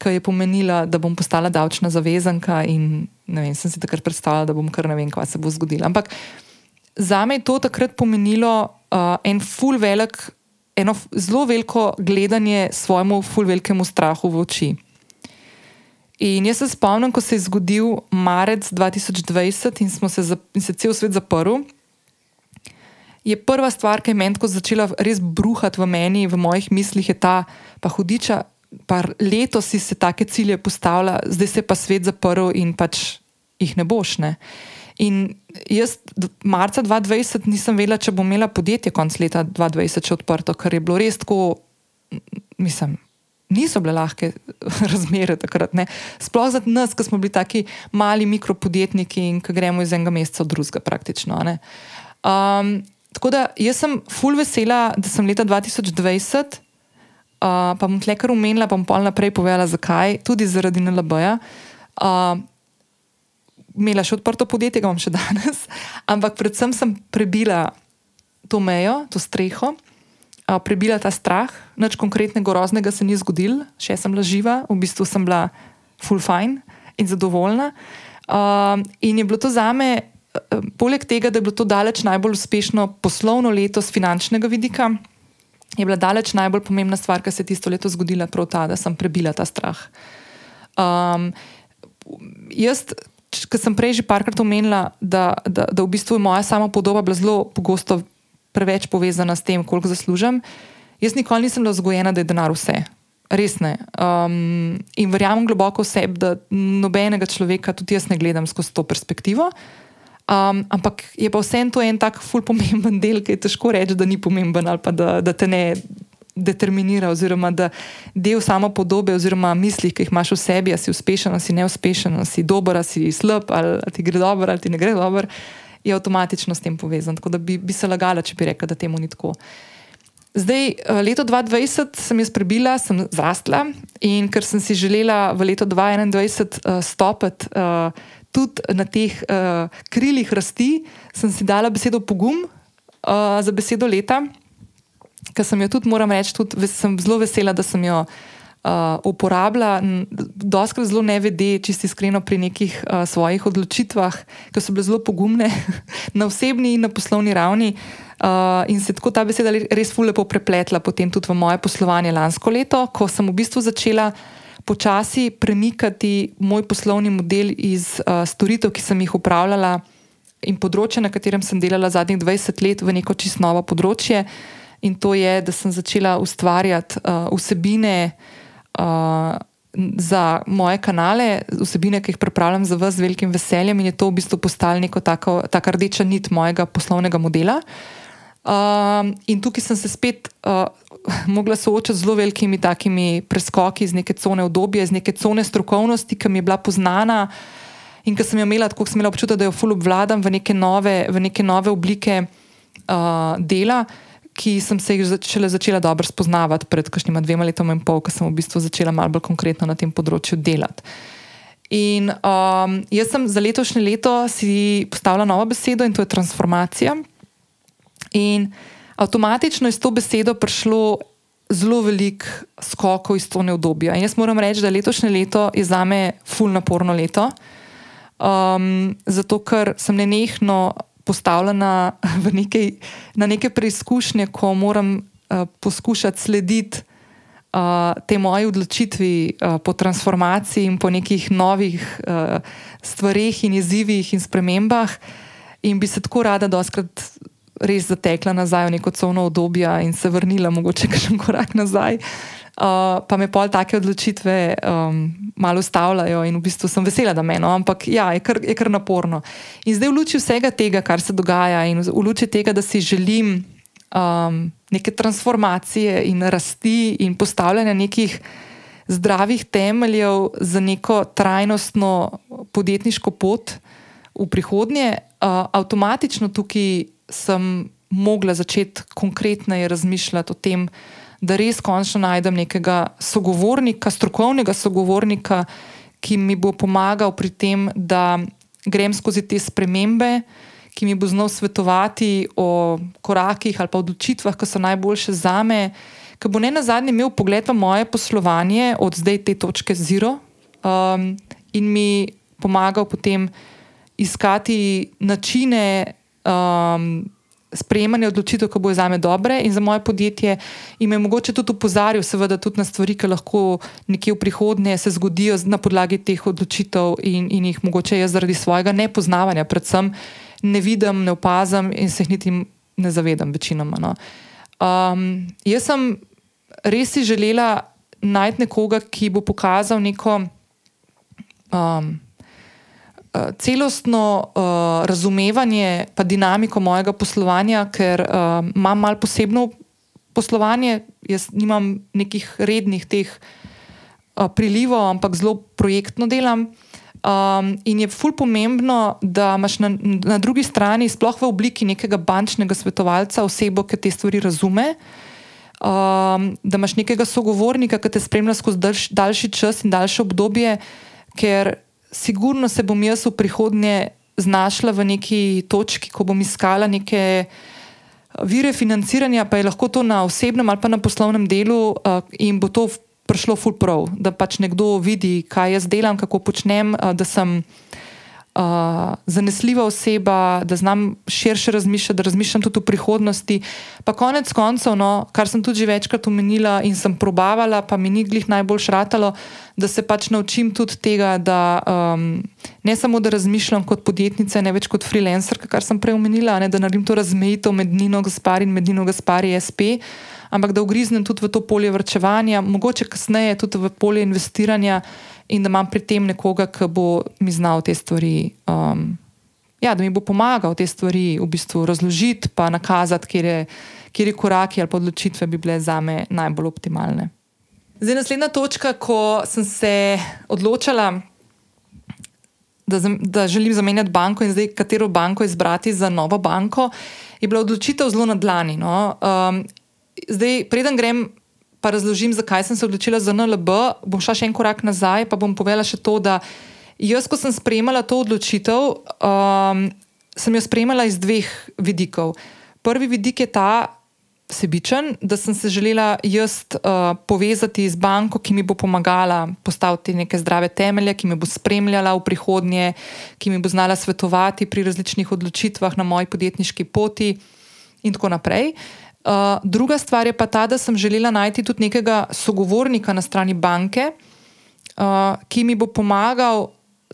ki je pomenila, da bom postala davčna zavezanka in ne vem, sem si takrat predstavljala, da bom kar ne vem, kaj se bo zgodilo. Ampak za me je to takrat pomenilo uh, en full velik, eno zelo veliko gledanje svojemu full velikemu strahu v oči. In jaz se spomnim, ko se je zgodil marec 2020 in, se, in se cel svet zaprl, je prva stvar, ki je meni začela res bruhati v meni, v mojih mislih, je ta, pa hudiča, pa letos si se take cilje postavlja, zdaj se pa svet zaprl in pač jih ne boš. Ne? In jaz, marca 2020, nisem vedela, če bom imela podjetje konc leta 2020 še odprto, ker je bilo res tako, mislim, niso bile lahke (laughs) razmere takrat. Ne. Sploh za nas, ki smo bili taki mali mikropodjetniki in ki gremo iz enega meseca v drugega, praktično. Um, tako da jaz sem full vesela, da sem leta 2020, uh, pa bom tle kar umenila, pa bom pol naprej povedala, zakaj, tudi zaradi NLB-ja. Uh, imela še odprto podjetje, ga imam še (laughs) danes, ampak predvsem sem prebila to mejo, to streho, prebila ta strah, nič konkretnega, groznega se ni zgodil, še sem bila živa, v bistvu sem bila full fine in zadovoljna. In je bilo to za me, poleg tega, da je bilo to daleč najbolj uspešno poslovno leto z finančnega vidika. Je bila daleč najbolj pomembna stvar, kar se je tisto leto zgodila, prav ta, da sem prebila ta strah. Um, jaz ker sem prej že parkrat omenila, da, da, da v bistvu je moja sama podoba bila zelo pogosto preveč povezana s tem, koliko zaslužim. Jaz nikoli nisem bila vzgojena, da je denar vse. Res ne. Um, in verjamem globoko v sebi, da nobenega človeka tudi jaz ne gledam skozi to perspektivo. Um, ampak je pa vseeno to en tak fulimomemben del, ki je težko reči, da ni pomemben ali pa da, da te ne determinira, oziroma da del samo podobe, oziroma misli, ki jih imaš v sebi, si uspešen, si neuspešen, si dober, si slab, ali ti gre dobro, ali ti ne gre dobro, je avtomatično s tem povezan. Tako da bi, bi se lagala, če bi rekla, da temu ni tako. Zdaj, eh, leto 2020 sem jaz prebila, sem zrastla in ker sem si želela v letu 2021 uh, stopiti uh, tudi na teh uh, krilih rasti, sem si dala besedo pogum uh, za besedo leta ki sem jo tudi, moram reči, tudi sem zelo vesela, da sem jo uh, uporabljala. Doskrat zelo ne vede, čisto iskreno, pri nekih uh, svojih odločitvah, ki so bile zelo pogumne (laughs) na osebni in na poslovni ravni. Uh, in se tako ta beseda res fulepo prepletla potem tudi v moje poslovanje lansko leto, ko sem v bistvu začela. Počasi premikati moj poslovni model iz uh, storitev, ki sem jih upravljala, in področja, na katerem sem delala zadnjih 20 let, v neko čisto novo področje. Uh, in to je, da sem začela ustvarjati uh, vsebine uh, za moje kanale, vsebine, ki jih pripravljam za vas z velikim veseljem, in je to v bistvu postala neka taka rdeča nit mojega poslovnega modela. Uh, in tukaj sem se spet uh, mogla soočati z zelo velikimi takimi preskoki iz neke cone obdobja, iz neke cone strokovnosti, ki mi je bila poznana. In ko sem jo imela, tako sem imela občutek, da jo fully obvladam v neke nove, v neke nove oblike uh, dela, uh, ki sem se jih začela, začela dobro spoznavati pred kakšnima dvema letoma in pol, ko sem v bistvu začela malo bolj konkretno na tem področju delati. In um, jaz sem za letošnje leto si postavila novo besedo in to je transformacija. In avtomatično je s to besedo prišlo zelo velik skokov iz to neobdobja. In jaz moram reči, da letošnje leto je za me fulno naporno leto. Um, zato, ker sem nenehno postavljena nekaj, na neke preizkušnje, ko moram uh, poskušati slediti uh, tej moji odločitvi uh, po transformaciji in po nekih novih uh, stvarih in izzivih in spremembah, in bi se tako rada, da oskrat res zatekla nazaj v neko covno obdobje in se vrnila, mogoče še en korak nazaj. Uh, uh, pa me pol take odločitve um, malo ustavljajo in v bistvu sem vesela, da me eno, ampak ja, je kar, je kar naporno. In zdaj v luči vsega tega, kar se dogaja in v luči tega, da si želim um, neke transformacije in rasti in postavljanja nekih zdravih temeljev za neko trajnostno podjetniško pot v prihodnje, uh, avtomatično tukaj sem mogla začeti konkretneje razmišljati o tem, da res končno najdem nekega sogovornika, strokovnega sogovornika, ki mi bo pomagal pri tem, da grem skozi te spremembe, ki mi bo znal svetovati o korakih ali pa odločitvah, ki so najboljše za me, ki bo ne na zadnje imel pogled v moje poslovanje od zdaj te točke zero um, in mi pomagal potem iskati načine. Um, Sprejemanje odločitev, ki bojo za me dobre, in za moje podjetje, in me mogoče tudi upozoril, seveda, tudi na stvari, ki lahko nekje v prihodnje se zgodijo na podlagi teh odločitev, in, in jih mogoče jaz zaradi svojega nepoznavanja, predvsem ne vidim, ne opazim in se jih niti ne zavedam, večinoma. No. Um, jaz sem res si želela najti nekoga, ki bo pokazal neko. Um, celostno uh, razumevanje in dinamiko mojega poslovanja, ker uh, imam malo posebno poslovanje. Jaz nimam nekih rednih teh uh, prilivov, ampak zelo projektno delam. Um, in je fulj pomembno, da imaš na, na drugi strani, sploh v obliki nekega bančnega svetovalca, osebo, ki te stvari razume. Um, da imaš nekega sogovornika, ki te spremlja skozi daljš, daljši čas in daljše obdobje, ker sigurno se bom jaz v prihodnje znašla v neki točki, ko bom iskala neke vire financiranja, pa je lahko to na osebnem ali pa na poslovnem delu, uh, in bo to prišlo full prav, da pač nekdo vidi, kaj jaz delam, kako počnem, uh, da sem uh, zanesljiva oseba, da znam širše razmišljati, da razmišljam tudi o prihodnosti. Pa konec koncev, no, kar sem tudi večkrat omenila in sem probavala, pa mi ni glih najbolj šratalo, da se pač naučim tudi tega, da um, ne samo da razmišljam kot podjetnica, ne več kot freelancer, kar sem prej omenila, ne, da naredim to razmejitev med Nino Gaspari in Nino Gaspari SP. Ampak da ugriznem tudi v to polje vrčevanja, mogoče kasneje tudi v polje investiranja, in da imam pri tem nekoga, ki bo mi znal te stvari, um, ja, da mi bo pomagal te stvari v bistvu razložiti, pa nakazati, kje je koraki ali odločitve bi bile za me najbolj optimalne. Zdaj, naslednja točka, ko sem se odločila, da, da želim zamenjati banko in zdaj katero banko izbrati za novo banko, je bila odločitev zelo na dlani. No? Um, zdaj, preden grem pa razložim, zakaj sem se odločila za NLB. Bom šla še en korak nazaj, pa bom povedala še to, da jaz, ko sem sprejemala to odločitev, um, sem jo sprejemala iz dveh vidikov. Prvi vidik je ta. Sebičen, da sem se želela jaz uh, povezati z banko, ki mi bo pomagala postaviti neke zdrave temelje, ki me bo spremljala v prihodnje, ki mi bo znala svetovati pri različnih odločitvah na moji podjetniški poti, in tako naprej. Uh, Uh, druga stvar je pa ta, da sem želela najti tudi nekega sogovornika na strani banke, uh, ki mi bo pomagal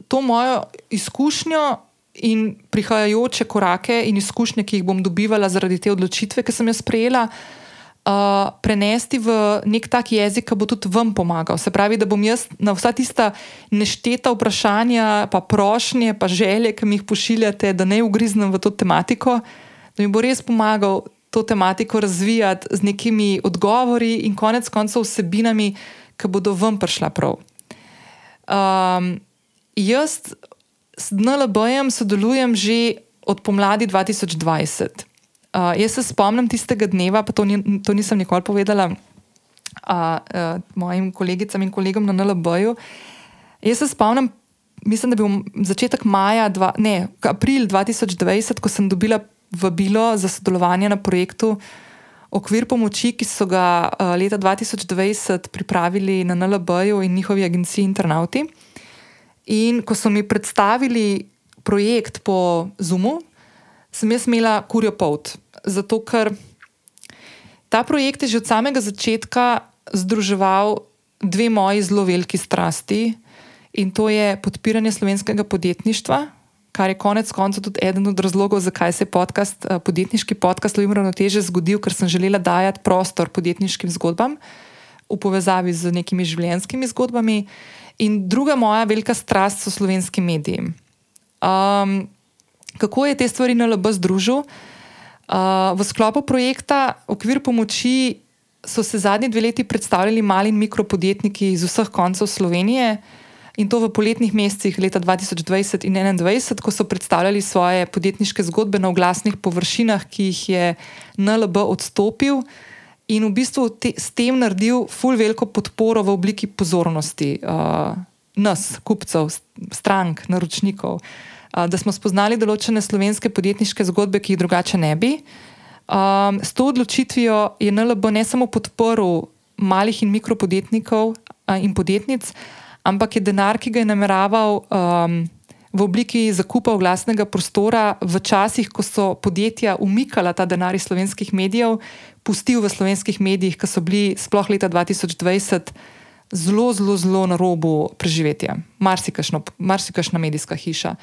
to mojo izkušnjo in prihajajoče korake in izkušnje, ki jih bom dobivala zaradi te odločitve, ki sem jo sprejela, uh, prenesti v nek tak jezik, ki bo tudi vam pomagal. Se pravi, da bom jaz na vsa tista nešteta vprašanja, pa prošnje, pa želje, ki mi jih pošiljate, da ne ugriznem v to tematiko, da mi bo res pomagal to tematiko razvijati z nekimi odgovori in konec koncev vsebinami, ki bodo vam prišla prav. Um, jaz s NLB-jem sodelujem že od pomladi 2020. Uh, jaz se spomnim tistega dneva, pa to, ni, to nisem nikoli povedala uh, uh, mojim kolegicam in kolegom na NLB-ju. Jaz se spomnim, mislim, da je bil začetek maja, dva, ne, april 2020, ko sem dobila vabilo za sodelovanje na projektu Okvir pomoči, ki so ga uh, leta 2020 pripravili na NLB-ju in njihovi agenciji Internauti. In ko so mi predstavili projekt po Zoomu, sem jaz imela kurjo pot. Zato, ker ta projekt je že od samega začetka združeval dve moji zelo veliki strasti, in to je podpiranje slovenskega podjetništva kar je konec koncev tudi eden od razlogov, zakaj se je podcast, eh, podjetniški podcast Lovim Ravnoteže zgodil, ker sem želela dajati prostor podjetniškim zgodbam v povezavi z nekimi življenjskimi zgodbami. In druga moja velika strast so slovenski mediji. Um, kako je te stvari na LB združil? Uh, v sklopu projekta Okvir pomoči so se zadnji dve leti predstavljali mali in mikropodjetniki iz vseh koncev Slovenije in to v poletnih mesecih leta 2020 in 2021, ko so predstavljali svoje podjetniške zgodbe na oglasnih površinah, ki jih je NLB odstopil in v bistvu te, s tem naredil full veliko podporo v obliki pozornosti uh, nas, kupcev, strank, naročnikov, uh, da smo spoznali določene slovenske podjetniške zgodbe, ki jih drugače ne bi. Um, s to odločitvijo je NLB ne samo podporil malih in mikropodjetnikov uh, in podjetnic, ampak je denar, ki ga je nameraval um, v obliki zakupa glasnega prostora v časih, ko so podjetja umikala ta denar iz slovenskih medijev, pustil v slovenskih medijih, ki so bili sploh leta 2020 zelo, zelo, zelo na robu preživetja, marsikašna medijska hiša.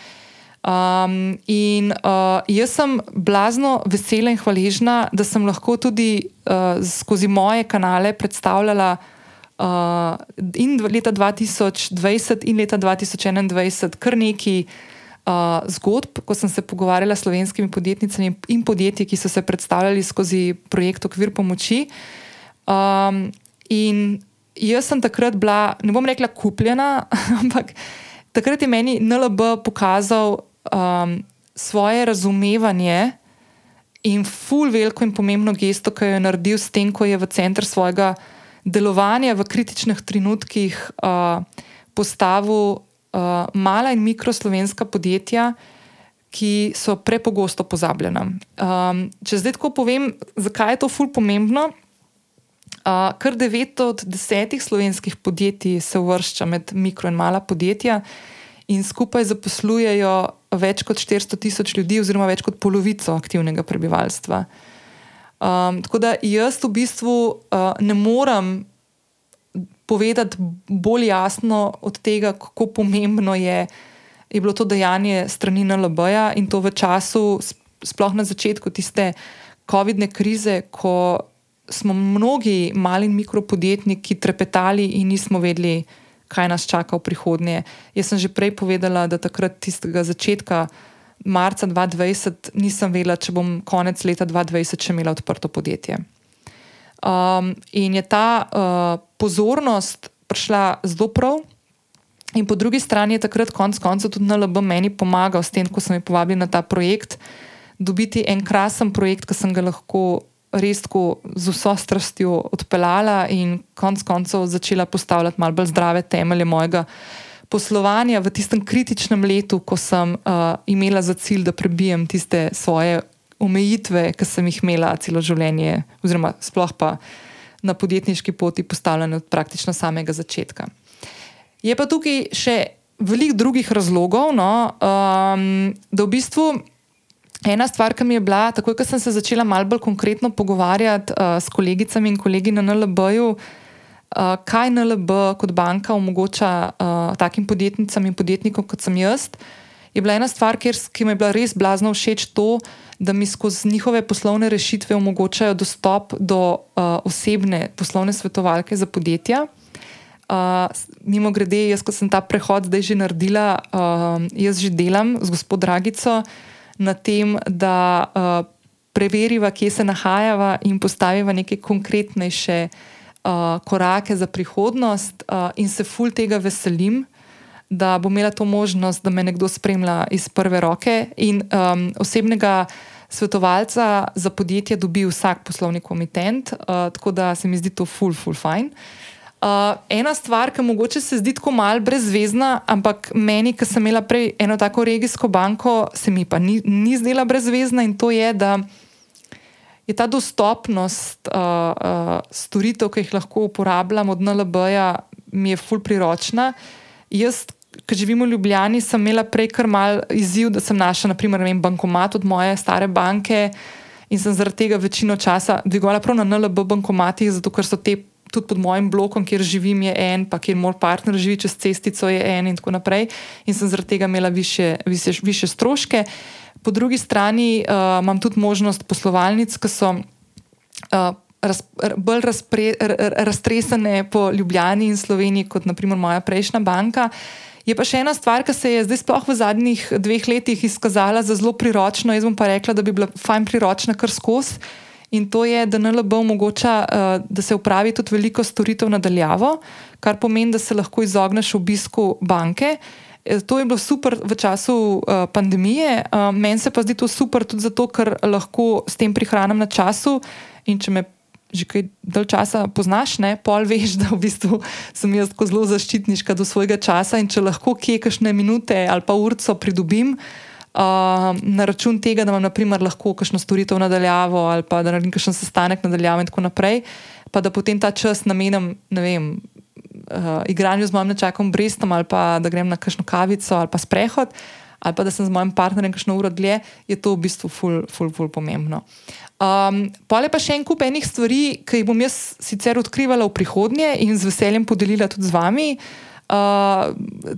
Um, in uh, jaz sem blazno vesela in hvaležna, da sem lahko tudi uh, skozi moje kanale predstavljala uh, in leta 2020 in leta 2021 kar nekaj uh, zgodb, ko sem se pogovarjala s slovenskimi podjetnicami in podjetji, ki so se predstavljali skozi projekt Okvir pomoči. Um, in jaz sem takrat bila, ne bom rekla, kupljena, (laughs) ampak takrat je meni NLB pokazal um, svoje razumevanje in ful veliko in pomembno gesto, ki jo je naredil s tem, ko je v center svojega delovanja v kritičnih trenutkih uh, postavil uh, mala in mikroslovenska podjetja. Ki so prepogosto pozabljena. Um, če zdaj tako povem, zakaj je to ful pomembno? Uh, kar devet od desetih slovenskih podjetij se uvršča med mikro in mala podjetja, in skupaj zaposlujejo več kot 400 tisoč ljudi, oziroma več kot polovico aktivnega prebivalstva. Um, tako da jaz v bistvu uh, ne morem povedati bolj jasno od tega, kako pomembno je, je bilo to dejanje strani NLB-ja in to v času, sploh na začetku tiste COVID-ne krize, ko smo mnogi mali in mikropodjetniki trepetali in nismo vedeli, kaj nas čaka v prihodnje. Jaz sem že prej povedala, da takrat tistega začetka marca 2020 nisem vedela, če bom konec leta 2020 še imela odprto podjetje. Um, in je ta uh, pozornost prišla zelo prav. In po drugi strani je takrat konec koncev tudi NLB meni pomagal s tem, ko sem jih povabil na ta projekt, dobiti en krasen projekt, ki sem ga lahko res tako z vso strastjo odpeljala in konec koncev začela postavljati malo bolj zdrave temelje mojega poslovanja v tistem kritičnem letu, ko sem uh, imela za cilj, da prebijem tiste svoje omejitve, ki sem jih imela celo življenje, oziroma sploh pa na podjetniški poti postavljene od praktično samega začetka. Je pa tukaj še veliko drugih razlogov, no, um, da v bistvu. Ena stvar, ki mi je bila, takoj ko sem se začela malo bolj konkretno pogovarjati uh, s kolegicami in kolegi na NLB-ju, uh, kaj NLB kot banka omogoča uh, takim podjetnicam in podjetnikom kot sem jaz, je bila ena stvar, kjer, ki mi je bila res blazno všeč to, da mi skozi njihove poslovne rešitve omogočajo dostop do uh, osebne poslovne svetovalke za podjetja. Uh, mimo grede, jaz, ko sem ta prehod zdaj že naredila, uh, jaz že delam z gospod Dragico na tem, da uh, preveriva, kje se nahajava in postaviva neke konkretnejše uh, korake za prihodnost, uh, in se ful tega veselim. Da bom imela to možnost, da me nekdo spremlja iz prve roke, in um, osebnega svetovalca za podjetje dobi vsak poslovni komitent, uh, tako da se mi zdi to ful, ful, fajn. Uh, Uh, ena stvar, ki mogoče se zdi tako mal brezvezna, ampak meni, ki sem imela prej eno tako regijsko banko, se mi pa ni, ni zdela brezvezna in to je, da je ta dostopnost uh, uh, storitev, ki jih lahko uporabljam od NLB-ja, mi je ful priročna. Jaz, ki živim v Ljubljani, sem imela prej kar mal izziv, da sem našla, naprimer, vem, bankomat od moje stare banke in sem zaradi tega večino časa dvigovala prav na NLB bankomatih, zato ker so te tudi pod mojim blokom, kjer živim, je en, pa kjer moj partner živi čez cestico, je en in tako naprej. In sem zaradi tega imela više, više, više stroške. Po drugi strani uh, imam tudi možnost poslovalnic, ki so. Uh, Raz, bolj razpre, raztresene po Ljubljani in Sloveniji, kot naprimer moja prejšnja banka. Je pa še ena stvar, ki se je zdaj, sploh v zadnjih dveh letih, izkazala za zelo priročno. Jaz bom pa rekla, da bi bila fajn priročna kar skozi in to je, da NLB omogoča, uh, da se upravi tudi veliko storitev nadaljavo, kar pomeni, da se lahko izogneš obisku banke. Eh, to je bilo super v času uh, pandemije, uh, meni se pa zdi to super tudi zato, ker lahko s tem prihranim na času. In če me že kaj dalj časa poznaš, ne, pol veš, (laughs) da v bistvu sem jaz tako zelo zaščitniška do svojega časa in če lahko kje kakšne minute ali pa urco pridobim, uh, na račun tega, da imam naprimer, lahko kakšno storitev nadaljavo ali pa da naredim kakšen sestanek nadaljavo in tako naprej, pa da potem ta čas namenim, ne vem, uh, igranju z mojim nečakom Brestom ali pa da grem na kakšno kavico ali pa sprehod. ali pa da sem z mojim partnerjem kakšno uro dlje, je to v bistvu ful, ful, ful pomembno. Um, Pole pa še en kup enih stvari, ki jih bom jaz sicer odkrivala v prihodnje in z veseljem podelila tudi z vami. Uh,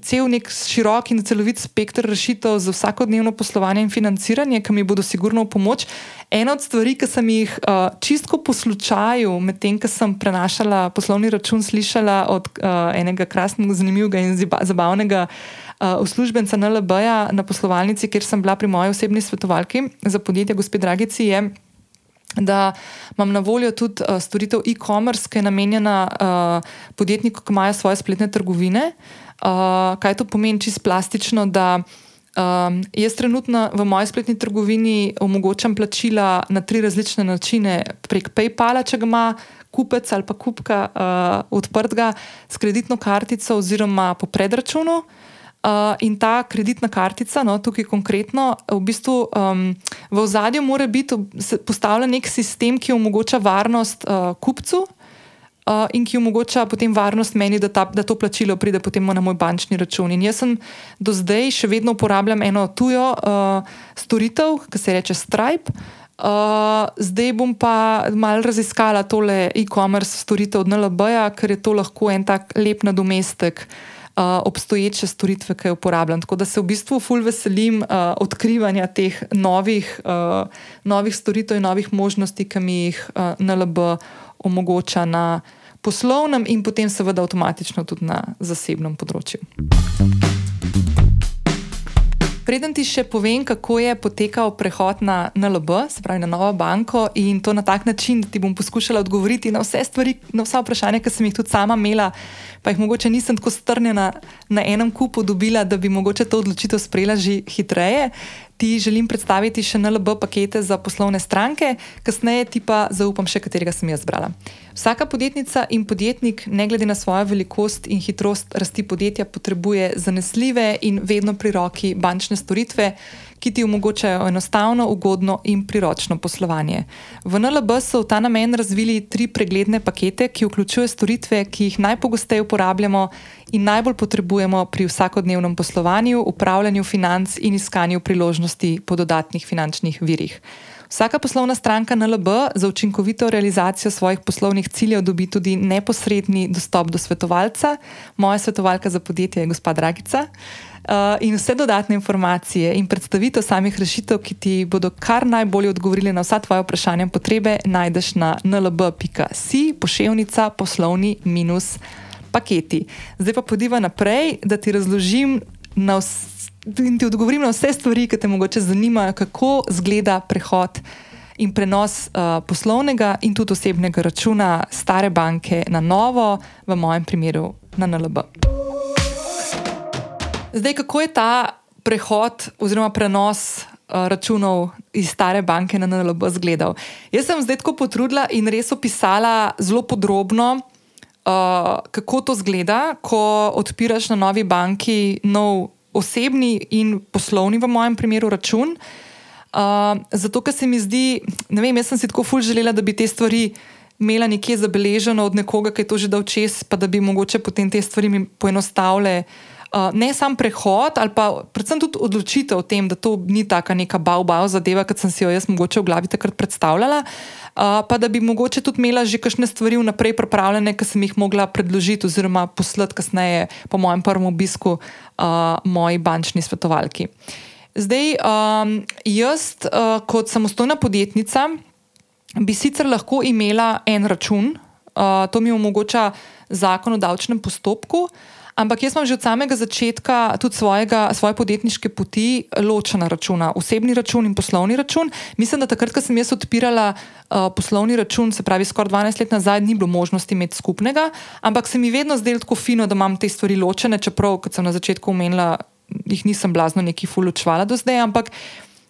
cel nek širok in celovit spektr rešitev za vsakodnevno poslovanje in financiranje, ki mi bodo sigurno v pomoč. Ena od stvari, ki sem jih uh, čistko po slučaju, medtem ko sem prenašala poslovni račun, slišala od uh, enega krasnega, zanimivega in zabavnega uh, uslužbenca NLB-ja na poslovalnici, kjer sem bila pri moji osebni svetovalki za podjetje, gospod Dragici, je da imam na voljo tudi uh, storitev e-commerce, ki je namenjena uh, podjetnikom, ki imajo svoje spletne trgovine. Uh, kaj to pomeni, čisto plastično? Da, um, jaz trenutno v moji spletni trgovini omogočam plačila na tri različne načine, prek PayPala, če ga ima kupec ali pa kupka uh, odprtega s kreditno kartico oziroma po predračunu. Uh, in ta kreditna kartica, no, tukaj konkretno, v bistvu um, v ozadju mora biti postavljen nek sistem, ki omogoča varnost uh, kupcu uh, in ki omogoča potem varnost meni, da, ta, da to plačilo pride potem na moj bančni račun. In jaz sem do zdaj še vedno uporabljam eno tujo uh, storitev, ki se imenuje Stripe. Uh, zdaj bom pa malo raziskala tole e-commerce storitev od NLB-ja, ker je to lahko en tak lep nadomestek obstoječe storitve, ki jih uporabljam. Tako da se v bistvu ful veselim uh, odkrivanja teh novih, uh, novih storitev in novih možnosti, ki mi jih uh, NLB omogoča na poslovnem in potem seveda avtomatično tudi na zasebnem področju. Preden ti še povem, kako je potekal prehod na NLB, se pravi na novo banko, in to na tak način, da ti bom poskušala odgovoriti na vse stvari, na vsa vprašanja, ki sem jih tudi sama imela, pa jih mogoče nisem tako strnjena na enem kupu dobila, da bi mogoče to odločitev sprejela že hitreje. Ti želim predstaviti še NLB pakete za poslovne stranke, kasneje ti pa zaupam še, katerega sem jaz zbrala. Vsaka podjetnica in podjetnik, ne glede na svojo velikost in hitrost rasti podjetja, potrebuje zanesljive in vedno pri roki bančne storitve, ki ti omogočajo enostavno, ugodno in priročno poslovanje. V NLB so v ta namen razvili tri pregledne pakete, ki vključujejo storitve, ki jih najpogosteje uporabljamo in najbolj potrebujemo pri vsakodnevnem poslovanju, upravljanju financ in iskanju priložnosti po dodatnih finančnih virih. Vsaka poslovna stranka NLB za učinkovito realizacijo svojih poslovnih ciljev dobi tudi neposredni dostop do svetovalca. Moja svetovalka za podjetje je gospod Dragica. Uh, in vse dodatne informacije in predstavitev samih rešitev, ki ti bodo kar najbolje odgovorili na vsa tvoje vprašanja in potrebe, najdeš na nlb.si, pošiljka poslovni minus paketi. Zdaj pa podiva naprej, da ti razložim in ti odgovorim na vse stvari, ki te mogoče zanimajo, kako izgleda prehod. In prenos uh, poslovnega in tudi osebnega računa stare banke na novo, v mojem primeru na NLB. Zdaj, kako je ta prehod oziroma prenos uh, računov iz stare banke na NLB izgledal? Jaz sem zdaj tako potrudila in res opisala zelo podrobno, uh, kako to izgleda, ko odpiraš na novi banki nov osebni in poslovni, v mojem primeru, račun. Uh, zato, ker se mi zdi, ne vem, jaz sem si tako ful želela, da bi te stvari. Imela nekje zabeleženo od nekoga, ki je to že dal čez, pa da bi mogoče potem te stvari poenostavile uh, Uh, ne sam prehod, ali pa predvsem tudi odločitev o tem, da to ni tako neka bau-bau zadeva, kot sem si jo jaz mogoče v glavi takrat predstavljala. Uh, pa da bi mogoče tudi imela že kakšne stvari vnaprej pripravljene, ki sem jih mogla predložiti, oziroma poslati kasneje, po mojem prvem obisku, uh, moji bančni svetovalki. Zdaj, um, jaz, uh, kot samostojna podjetnica, bi sicer lahko imela en račun, uh, to mi omogoča zakon o davčnem postopku. Ampak jaz sem že od samega začetka tudi svojega, svoje podjetniške poti ločena računa, osebni račun in poslovni račun. Mislim, da takrat, ko sem jaz odpirala uh, poslovni račun, se pravi skoraj 12 let nazaj, ni bilo možnosti imeti skupnega, ampak se mi vedno zdelo tako fino, da imam te stvari ločene, čeprav, kot sem na začetku omenila, jih nisem blazno neki fulučvala do zdaj, ampak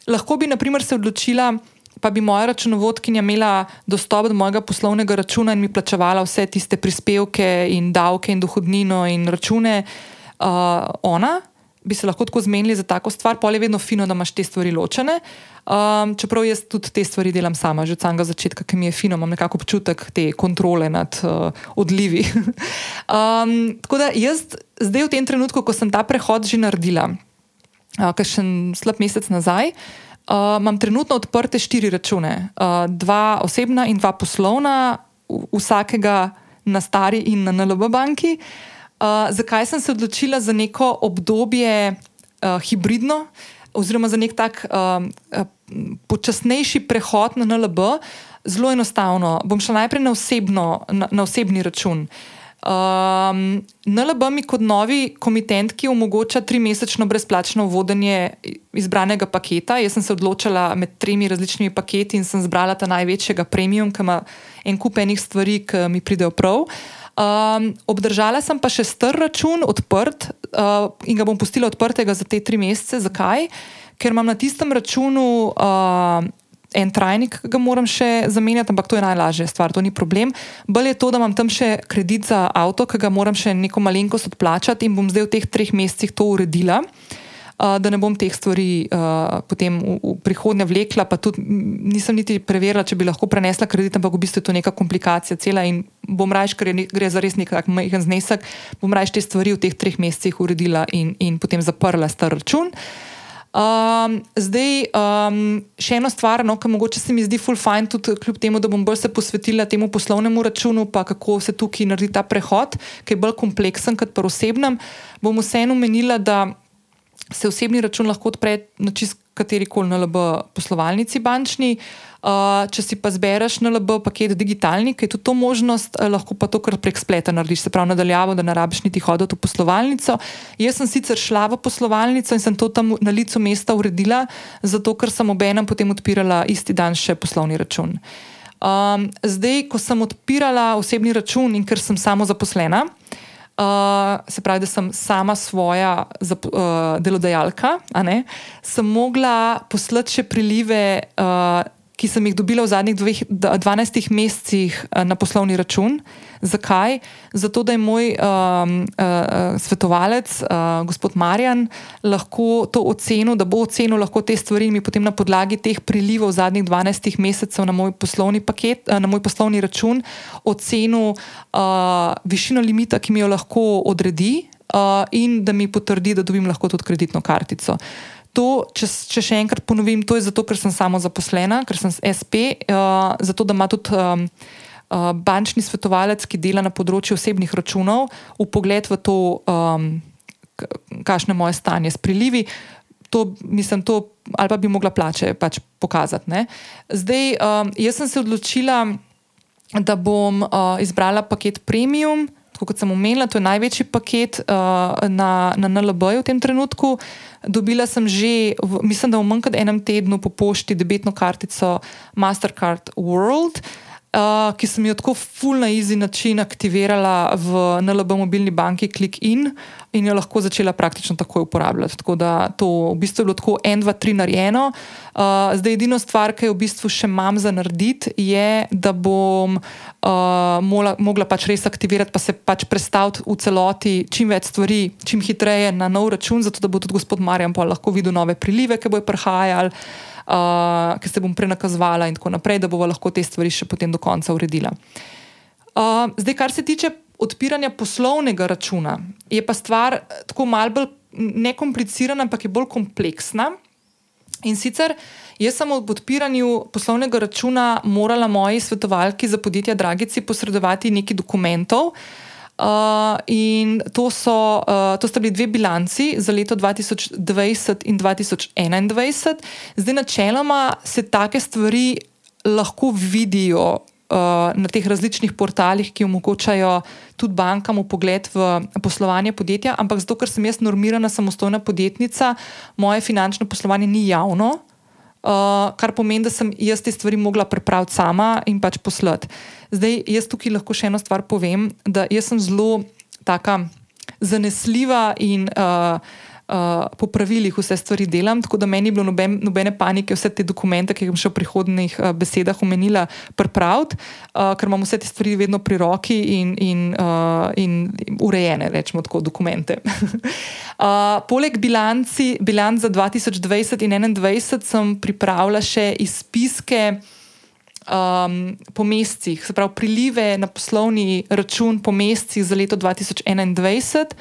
lahko bi, naprimer, se odločila pa bi moja računovodkinja imela dostop do mojega poslovnega računa in mi plačevala vse tiste prispevke in davke in dohodnino in račune, uh, ona bi se lahko tako zmenili za tako stvar, pa je vedno fino, da imaš te stvari ločene. Um, čeprav jaz tudi te stvari delam sama, že od samega začetka, ki mi je fino, imam nekako občutek te kontrole nad uh, odlivi. (laughs) um, tako da jaz zdaj v tem trenutku, ko sem ta prehod že naredila. kakšen slab mesec nazaj. Uh, imam trenutno odprte štiri račune, uh, dva osebna in dva poslovna, vsakega na stari in na NLB banki. Uh, zakaj sem se odločila za neko obdobje uh, hibridno, oziroma za nek tak uh, uh, počasnejši prehod na NLB? Zelo enostavno. Bom šla najprej na, osebno, na, na osebni račun. Uh, Um, NLB mi kot novi komitentki omogoča trimesečno brezplačno vodenje izbranega paketa. Jaz sem se odločila med tremi različnimi paketi in sem zbrala ta največjega premium, ki ima en kup enih stvari, ki mi pridejo prav. Um, obdržala sem pa še star račun, odprt uh, in ga bom pustila odprtega za te tri mesece. Zakaj? Ker imam na tistem računu. Uh, en trajnik, ki ga moram še zamenjati, ampak to je najlažja stvar, to ni problem. Bolje je to, da imam tam še kredit za avto, ki ga moram še neko malenkost odplačati in bom zdaj v teh treh mesecih to uredila. Uh, da ne bom teh stvari uh, potem v, v prihodnje vlekla, pa tudi nisem niti preverila, če bi lahko prenesla kredit, ampak v bistvu je to neka komplikacija cela in bom raje, ker gre za res nek majhen znesek, bom raje te stvari v teh treh mesecih uredila in, in potem zaprla star račun. Uh, Um, zdaj, um, še ena stvar, no, ki mogoče se mi zdi full fine, tudi kljub temu, da bom bolj se posvetila temu poslovnemu računu, pa kako se tukaj naredi ta prehod, ki je bolj kompleksen kot pa osebnem, bom vseeno menila, da se osebni račun lahko odpre na čist kateri koli NLB poslovalnici bančni. Uh, če si pa zbereš NLB paket digitalni, je tudi to možnost, uh, lahko pa to kar prek spleta narediš, se pravi nadaljavo, da ne rabiš niti hoditi v poslovalnico. Jaz sem sicer šla v poslovalnico in sem to tam na licu mesta uredila, zato ker sem obenem potem odpirala isti dan še poslovni račun. Um, zdaj, ko sem odpirala osebni račun in ker sem samo zaposlena, uh, Uh, se pravi, da sem sama svoja zap, uh, delodajalka, sem mogla poslati še prilive, uh, ki sem jih dobila v zadnjih dveh, 12 mesecih uh, na poslovni račun. Zakaj? Zato, da je moj um, uh, svetovalec, uh, gospod Marjan, lahko to ocenil, da bo ocenil lahko te stvari in mi potem na podlagi teh prilivov zadnjih 12 mesecev na moj poslovni, paket, uh, na moj poslovni račun ocenil uh, višino limita, ki mi jo lahko odredi, uh, in da mi potrdi, da dobim lahko tudi kreditno kartico. To, če, če še enkrat ponovim, to je zato, ker sem samo zaposlena, ker sem SP, uh, zato da ima tudi. Um, uh, bančni svetovalec, ki dela na področju osebnih računov, v pogled v to, um, kakšno je moje stanje s prilivi. To, mislim, to, ali pa bi mogla plače pač pokazati. Ne? Zdaj, um, jaz sem se odločila, da bom uh, izbrala paket premium. Kot sem omenila, to je največji paket uh, na, na NLB-ju v tem trenutku. Dobila sem že, v, mislim, da v manj kot enem tednu po pošti debetno kartico Mastercard World. Uh, uh, ki sem jo tako full na easy način aktivirala v NLB mobilni banki, klik in, in jo lahko začela praktično takoj uporabljati. Tako da to v bistvu je bilo tako en, dva, tri narejeno. Uh, zdaj, edino stvar, ki jo v bistvu še imam za narediti, je, da bom uh, mola, mogla pač res aktivirati, pa se pač predstaviti v celoti čim več stvari, čim hitreje na nov račun, zato da bo tudi gospod Marjan pa lahko videl nove prilive, ki bojo prihajali uh, ki se bom prenakazovala in tako naprej, da bomo lahko te stvari še potem do konca uredila. Uh, zdaj, kar se tiče odpiranja poslovnega računa, je pa stvar tako malce bolj nekomplicirana, ampak je bolj kompleksna. In sicer jaz sem ob odpiranju poslovnega računa morala moji svetovalki za podjetja Dragici posredovati nekaj dokumentov, uh, Uh, in to, so, uh, to sta bili dve bilanci za leto 2020 in 2021. Zdaj, načeloma se take stvari lahko vidijo uh, na teh različnih portalih, ki omogočajo tudi bankam pogled v poslovanje podjetja, ampak zato, ker sem jaz normirana samostojna podjetnica, moje finančno poslovanje ni javno. Uh, kar pomeni, da sem jaz te stvari mogla pripraviti sama in pač poslati. Zdaj, jaz tukaj lahko še eno stvar povem, da sem zelo taka zanesljiva in uh, uh, po pravilih vse stvari delam, tako da meni ni bilo noben, nobene panike, vse te dokumente, ki jih bom še v prihodnih uh, besedah omenila, pripraviti, uh, ker imam vse te stvari vedno pri roki in, in, uh, in urejene, rečemo tako, dokumente. (laughs) uh, poleg bilanci, bilanc za 2020 in 2021 sem pripravila še izpiske um, po mesecih, se pravi, prilive na poslovni račun po mesecih za leto 2021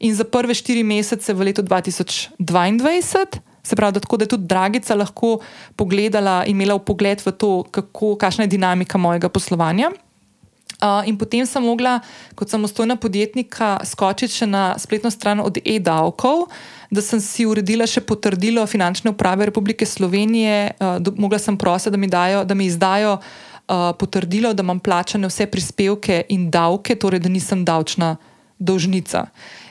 in za prve štiri mesece v letu 2022. Se pravi, da, tako, da je tudi Dragica lahko pogledala in imela pogled v to, kako, kakšna je dinamika mojega poslovanja. Uh, in potem sem mogla, kot samostojna podjetnika, skočiti še na spletno stran od e-davkov, da sem si uredila še potrdilo finančne uprave Republike Slovenije. Uh, do, mogla sem prositi, da, da mi izdajo uh, potrdilo, da imam plačane vse prispevke in davke, torej da nisem davčna dolžnica.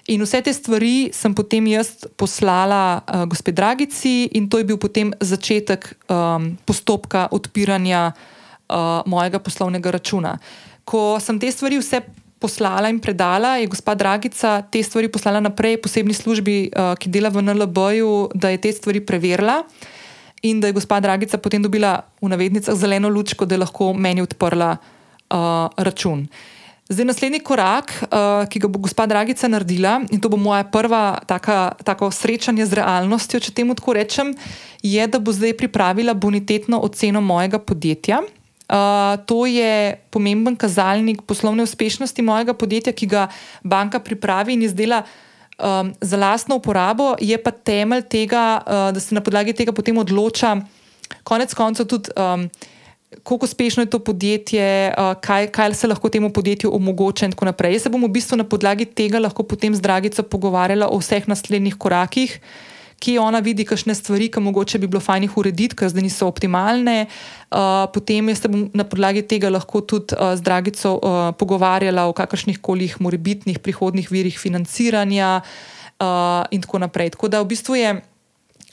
In vse te stvari sem potem jaz poslala uh, gospe Dragici, in to je bil potem začetek um, postopka odpiranja uh, mojega poslovnega računa. Ko sem te stvari vse poslala in predala, je gospa Dragica te stvari poslala naprej posebni službi, uh, ki dela v NLB-ju, da je te stvari preverila. In da je gospa Dragica potem dobila v navednicah zeleno lučko, da je lahko meni odprla uh, račun. Uh, Zdaj, naslednji korak, uh, ki ga bo gospa Dragica naredila, in to bo moja prva taka, tako srečanje z realnostjo, če temu tako rečem, je, da bo zdaj pripravila bonitetno oceno mojega podjetja. Uh, to je pomemben kazalnik poslovne uspešnosti mojega podjetja, ki ga banka pripravi in izdela um, za lastno uporabo, je pa temelj tega, uh, da se na podlagi tega potem odloča, konec koncev tudi. Um, kako uspešno je to podjetje, kaj, kaj se lahko temu podjetju omogoča, in tako naprej. Jaz se bom v bistvu na podlagi tega lahko potem z Dragico pogovarjala o vseh naslednjih korakih. Ki ona vidi, kakšne stvari, ki mogoče bi bilo fajn jih urediti, ker zdaj niso optimalne. Uh, potem jaz se bom na podlagi tega lahko tudi uh, z Dragico uh, pogovarjala o kakršnih koli morebitnih prihodnih virih financiranja uh, in tako naprej. Tako da v bistvu je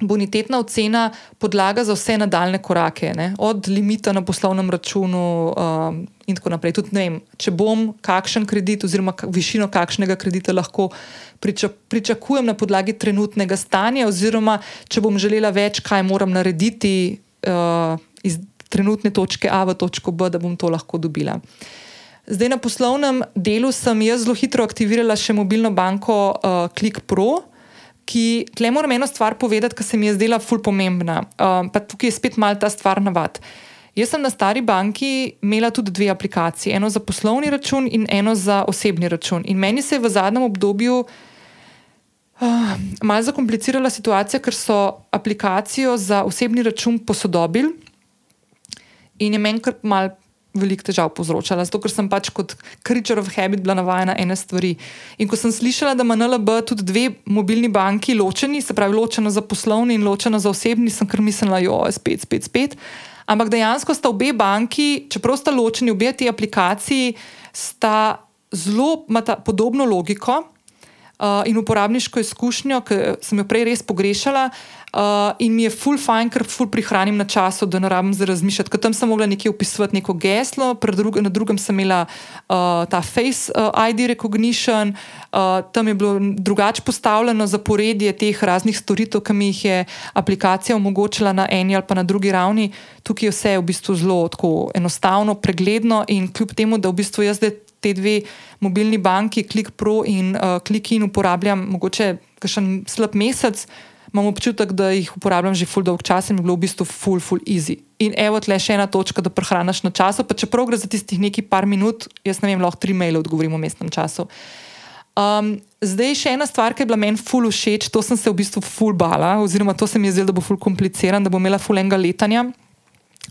bonitetna ocena podlaga za vse nadaljne korake, ne? od limita na poslovnem računu um, in tako naprej. Tudi, vem, če bom kakšen kredit oziroma višino kakšnega kredita lahko priča, pričakujem na podlagi trenutnega stanja, oziroma če bom želela več, kaj moram narediti uh, iz trenutne točke A v točko B, da bom to lahko dobila. Zdaj na poslovnem delu sem jaz zelo hitro aktivirala še mobilno banko uh, ClickPro ki tle moram eno stvar povedati, ki se mi je zdela ful pomembna. Um, pa tukaj je spet mal ta stvar navad. Jaz sem na stari banki imela tudi dve aplikaciji, eno za poslovni račun in eno za osebni račun. In meni se je v zadnjem obdobju uh, malo zakomplicirala situacija, ker so aplikacijo za osebni račun posodobili in je meni kar mal veliko težav povzročala, zato ker sem pač kot creature of habit bila navajena ene stvari. In ko sem slišala, da ima NLB tudi dve mobilni banki ločeni, se pravi, ločena za poslovni in ločena za osebni, sem kar mislila, jo, spet, spet, spet. Ampak dejansko sta obe banki, čeprav sta ločeni, obe ti aplikaciji, sta zelo podobno logiko. Uh, in uporabniško izkušnjo, ki sem jo prej res pogrešala, Uh, in mi je full fajn, ker full prihranim na času, da ne rabim za razmišljati. Ker tam sem mogla nekje upisovati neko geslo, drug, na drugem sem imela uh, ta Face uh, ID recognition, uh, tam je bilo drugače postavljeno zaporedje teh raznih storitev, ki mi jih je aplikacija omogočila na eni ali pa na drugi ravni. Tukaj je vse v bistvu zelo enostavno, pregledno in kljub temu, da v bistvu jaz zdaj te dve mobilni banki, ClickPro in uh, ClickIn uporabljam mogoče kakšen slab mesec imam občutek, da jih uporabljam že full dolg čas in je bilo v bistvu full, full easy. In evo, tle še ena točka, da prehraniš na času, pa čeprav gre za tistih nekaj par minut, jaz ne vem, lahko tri maile odgovorim v mestnem času. Um, zdaj, še ena stvar, ki je bila meni full všeč, to sem se v bistvu full bala, oziroma to se mi je zdelo, da bo full kompliciran, da bo imela full enega letanja.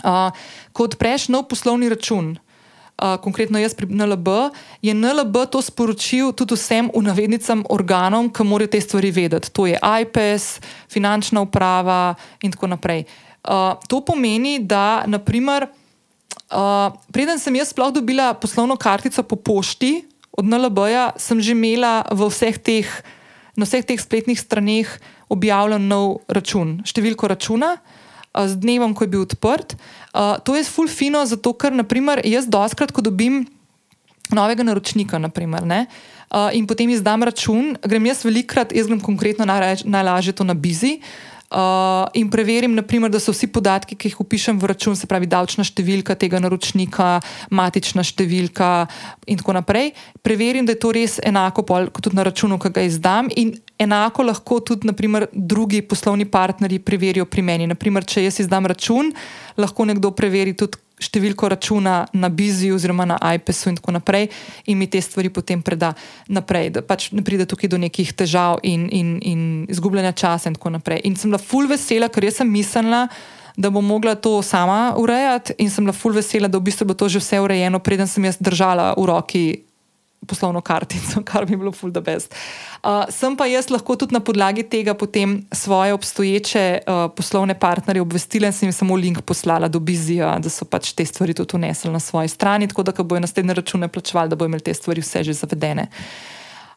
Uh, ko odpreš nov poslovni račun, konkretno jaz pri NLB, je NLB to sporočil tudi vsem v navednicam organom, ki morajo te stvari vedeti. To je IPS, finančna uprava in tako naprej. Uh, to pomeni, da naprimer, uh, preden sem jaz sploh dobila poslovno kartico po pošti od NLB-ja, sem že imela vseh teh, na vseh teh spletnih straneh objavljen nov račun, številko računa z dnevom, ko je bil odprt. Uh, to je ful fino, zato ker naprimer, jaz doskrat, ko dobim novega naročnika, naprimer, ne, uh, in potem izdam račun, grem jaz velikrat, jaz grem konkretno najlažje to na bizi. Uh, in preverim, naprimer, da so vsi podatki, ki jih upišem v račun, se pravi, davčna številka tega naročnika, matična številka in tako naprej. Preverim, da je to res enako kot tudi na računu, ki ga izdam. In enako lahko tudi naprimer, drugi poslovni partnerji preverijo pri meni. Naprimer, če jaz izdam račun, lahko nekdo preveri tudi številko računa na Biziju oziroma na iPasu in tako naprej, in mi te stvari potem preda naprej, da pač ne pride tukaj do nekih težav in, in, in izgubljanja časa in tako naprej. In sem bila full vesela, ker jaz sem mislila, da bom mogla to sama urejati, in sem bila full vesela, da v bistvu bo to že vse urejeno, preden sem jaz držala v roki poslovno kartico, (laughs) kar bi bilo full the best. Uh, sem pa jaz lahko tudi na podlagi tega potem svoje obstoječe uh, poslovne partnerje obvestila in sem jim samo link poslala do Bizija, da so pač te stvari tudi unesli na svoji strani, tako da bojo naslednje račune plačevali, da bojo imeli te stvari vse že zavedene.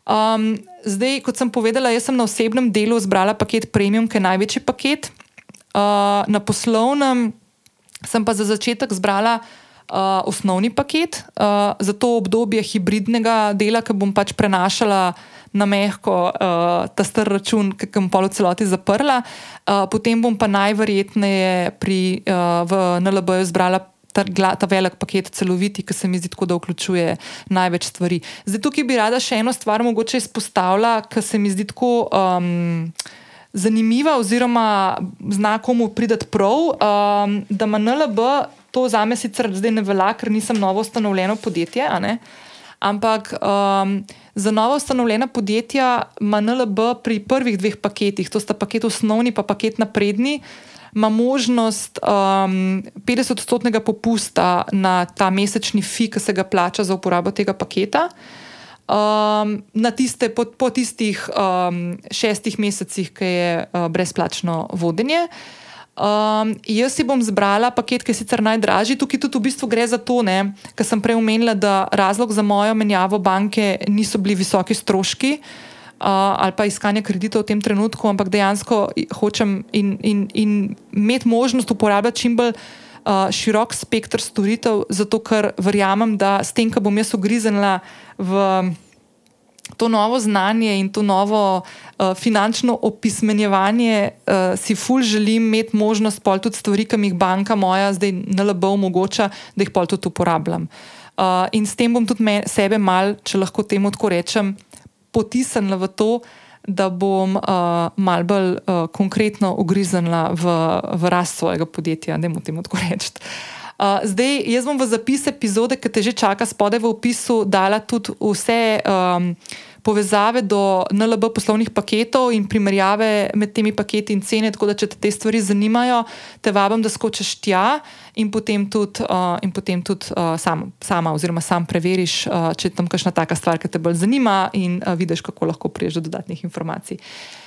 Um, zdaj, kot sem povedala, jaz sem na osebnem delu zbrala paket premium, ki je največji paket. Uh, na poslovnem sem pa za začetek zbrala uh, osnovni paket uh, za to obdobje hibridnega dela, ki bom pač prenašala na mehko uh, ta star račun, ki bom polo celoti zaprla. Uh, potem bom pa najverjetneje pri, uh, v NLB-ju zbrala. Ta, ta velik paket, celoviti, ki se mi zdi tako, da vključuje največ stvari. Zdaj, tukaj bi rada še eno stvar mogoče izpostavila, ki se mi zdi tako um, zanimiva, oziroma zna komu prideti prav, um, da ima NLB to za me sicer zdaj ne velja, ker nisem novo ustanovljeno podjetje. Ampak um, za novo ustanovljena podjetja ima NLB pri prvih dveh paketih, to sta paket osnovni, pa paket napredni, ima možnost um, 50-odstotnega popusta na ta mesečni fi, ki se ga plača za uporabo tega paketa. Um, na tiste, po, po tistih um, šestih mesecih, ki je uh, brezplačno vodenje. Uh, Um, jaz si bom zbrala paket, ki je sicer najdražji. Tukaj tudi v bistvu gre za to, kar sem prej omenila, da razlog za mojo menjavo banke niso bili visoki stroški uh, ali pa iskanje kreditov v tem trenutku, ampak dejansko hočem in, in, in imeti možnost uporabljati čim bolj uh, širok spektr storitev, zato ker verjamem, da s tem, ko bom jaz ugriznila v to novo znanje in to novo uh, finančno opismenjevanje, uh, si ful želim imeti možnost pol tudi stvari, ki mi jih banka moja zdaj NLB omogoča, da jih pol tudi uporabljam. Uh, in s tem bom tudi me, sebe mal, če lahko temu tako rečem, potisnila v to, da bom uh, mal bolj uh, konkretno ugriznila v, v rast svojega podjetja, da mu temu tako rečem. Uh, zdaj, jaz bom v zapis epizode, ki te že čaka spodaj v opisu, dala tudi vse um, povezave do NLB poslovnih paketov in primerjave med temi paketi in cene. Tako da, če te te stvari zanimajo, te vabim, da skočiš tja in potem tudi, uh, in potem tudi uh, sam, sama, oziroma sam preveriš, uh, če je tam kakšna taka stvar, ki te bolj zanima in uh, vidiš, kako lahko priješ do dodatnih informacij. Uh,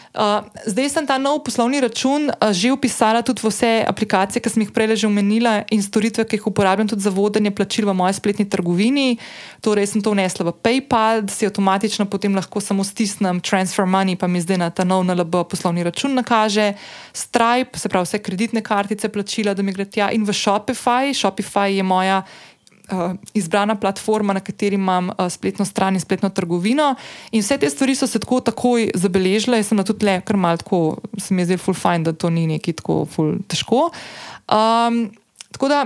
zdaj sem ta nov poslovni račun uh, že upisala tudi v vse aplikacije, ki sem jih prej že omenila, in storitve, ki jih uporabljam tudi za vodenje plačil v moji spletni trgovini. Torej, sem to vnesla v PayPal, da si avtomatično potem lahko samo stisnem Transfer Money, pa mi zdaj na ta nov NLB poslovni račun nakaže. Stripe, se pravi vse kreditne kartice plačila, da mi gre tja, in v Shopify. Shopify je moja uh, izbrana platforma, na kateri imam uh, spletno stran in spletno trgovino. In vse te stvari so se tako takoj zabeležile, jaz sem na tudi le, ker malo tako, se mi je zdelo full fine, da to ni neki tako full težko. Um, tako da,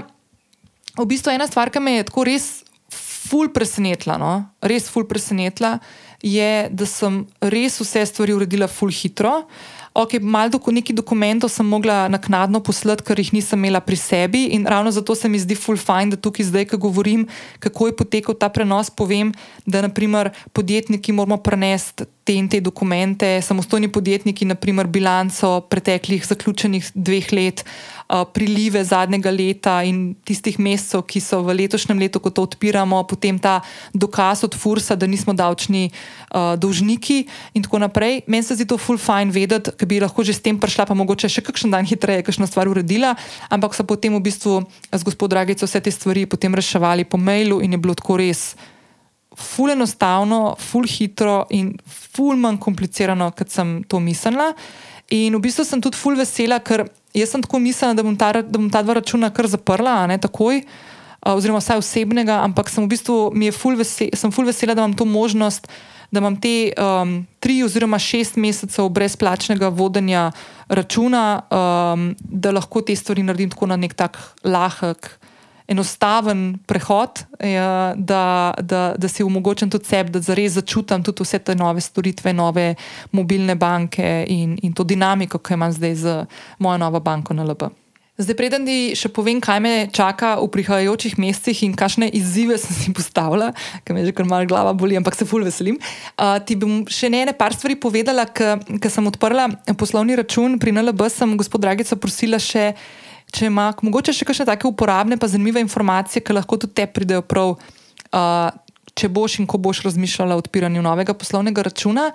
v bistvu ena stvar, ki me je tako res full presenetila, no? res full presenetila, je, da sem res vse stvari uredila full hitro. Uh, ok, malo doko, nekaj dokumentov sem mogla naknadno poslati, ker jih nisem imela pri sebi. In ravno zato se mi zdi full fine, da tukaj zdaj, ko govorim, kako je potekal ta prenos, povem, da naprimer podjetniki moramo prenesti te in te dokumente, samostojni podjetniki, naprimer bilanco preteklih zaključenih dveh let, prilive zadnjega leta in tistih mesecev, ki so v letošnjem letu, ko to odpiramo, potem ta dokaz od Fursa, da nismo davčni uh, dolžniki in tako naprej. Meni se zdi to full fine vedeti, ker bi lahko že s tem prišla, pa mogoče še kakšen dan hitreje, kakšno stvar uredila, ampak so potem v bistvu z gospod Dragico vse te stvari potem reševali po mailu in je bilo tako res ful enostavno, ful hitro in ful manj komplicirano, kot sem to mislila. In v bistvu sem tudi ful vesela, ker jaz sem tako mislila, da bom ta, da bom ta dva računa kar zaprla, ne takoj, oziroma vsaj osebnega, ampak sem v bistvu ful vesela, sem ful vesela, da imam to možnost. Da imam te um, tri oziroma šest mesecev brezplačnega vodenja računa, um, da lahko te stvari naredim tako na nek tak lahek, enostaven prehod, ja, da, da, da si omogočam tudi sebi, da zares začutim tudi vse te nove storitve, nove mobilne banke in, in to dinamiko, ki imam zdaj z mojo novo banko na LB. Zdaj, preden ti še povem, kaj me čaka v prihajajočih mesecih in kakšne izzive sem si postavila, ker me že kar malo glava boli, ampak se fulj veselim. Uh, ti bom še ne ene par stvari povedala, ker sem odprla poslovni račun pri NLB, sem gospod Dragica prosila še, če ima mogoče še kakšne take uporabne pa zanimive informacije, ki lahko tudi te pridejo prav, uh, če boš in ko boš razmišljala o odpiranju novega poslovnega računa.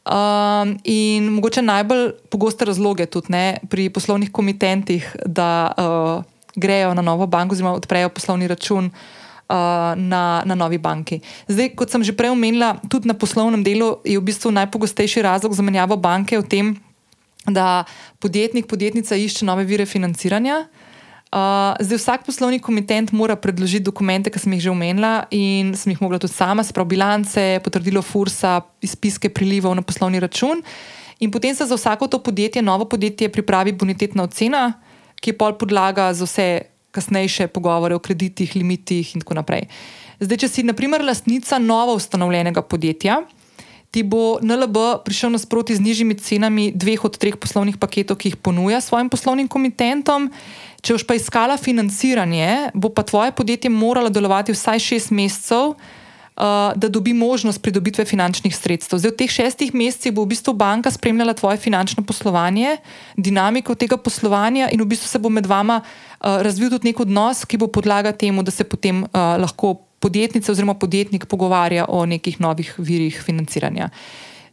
Um, in mogoče najbolj pogoste razloge tudi ne, pri poslovnih komitentih, da uh, grejo na novo banko, oziroma odprejo poslovni račun uh, na, na novi banki. Zdaj, kot sem že prej omenila, tudi na poslovnem delu je v bistvu najpogostejši razlog za menjavo banke v tem, da podjetnik, podjetnica išče nove vire financiranja. Uh, zdaj, vsak poslovni komitent mora predložiti dokumente, ki sem jih že omenila, in sem jih mogla tudi sama, se pravi, bilance, potrdilo FURSA, izpiske prilivov na poslovni račun. In potem se za vsako to podjetje, novo podjetje, pripravi bonitetna ocena, ki je pol podlaga za vse kasnejše pogovore o kreditih, limitih in tako naprej. Zdaj, če si, na primer, lastnica novo ustanovljenega podjetja, ti bo NLB prišel nasproti z nižjimi cenami dveh od treh poslovnih paketov, ki jih ponuja svojim poslovnim komitentom. Če boš pa iskala financiranje, bo pa tvoje podjetje moralo delovati vsaj šest mesecev, uh, da dobi možnost pridobitve finančnih sredstev. Zdaj, v teh šestih mesecih bo v bistvu banka spremljala tvoje finančno poslovanje, dinamiko tega poslovanja, in v bistvu se bo med vama uh, razvil tudi nek odnos, ki bo podlaga temu, da se potem uh, lahko podjetnica oziroma podjetnik pogovarja o nekih novih virih financiranja.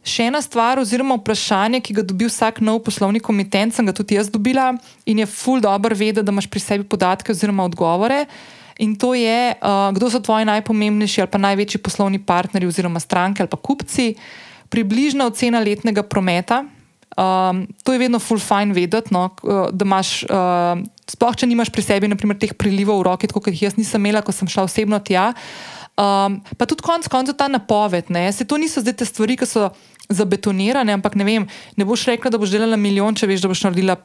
Še ena stvar, oziroma vprašanje, ki ga dobi vsak nov poslovni komitent, sem ga tudi jaz dobila in je ful dobro vedeti, da imaš pri sebi podatke oziroma odgovore. In to je, uh, kdo so tvoji najpomembnejši ali pa največji poslovni partnerji oziroma stranke ali pa kupci, približna ocena letnega prometa. Um, to je vedno full fine vedeti, no, da imaš, uh, sploh če nimaš pri sebi, naprimer, teh prilivov v roki, kot jih jaz nisem imela, ko sem šla osebno tja. Um, pa tudi konec koncev ta napoved. Se to niso zdaj te stvari, ki so zabetonirane, ampak ne vem, ne boš rekla, da boš delala milijon, če veš, da boš naredila.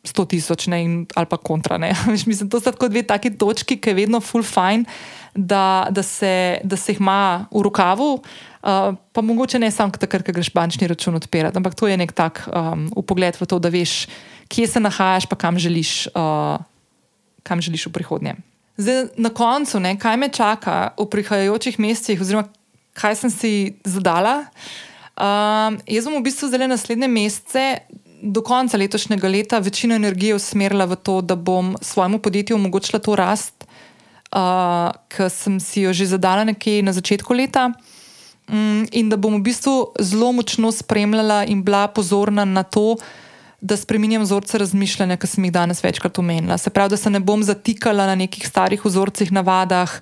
100 tisoč ali pa kontra. (laughs) Mislim, to so tako dve taki točki, ki je vedno full fine, da, da, se, da se jih ima v rokavu, uh, pa mogoče ne samo takrat, ko greš bančni račun odpirati, ampak to je nek tak um, pogled v to, da veš, kje se nahajaš, pa kam želiš, uh, kam želiš v prihodnje. Zdaj, na koncu, ne, kaj me čaka v prihajajočih mesecih, oziroma kaj sem si zadala. Um, jaz bom v bistvu zdaj naslednje mesece, do konca letošnjega leta, večino energije usmerila v to, da bom svojemu podjetju omogočila to rast, uh, ki sem si jo že zadala nekje na začetku leta. Um, in da bom v bistvu zelo močno spremljala in bila pozorna na to, da spremenjam vzorce razmišljanja, ki sem jih danes večkrat omenila. Se pravi, da se ne bom zatikala na nekih starih vzorcih, navadah,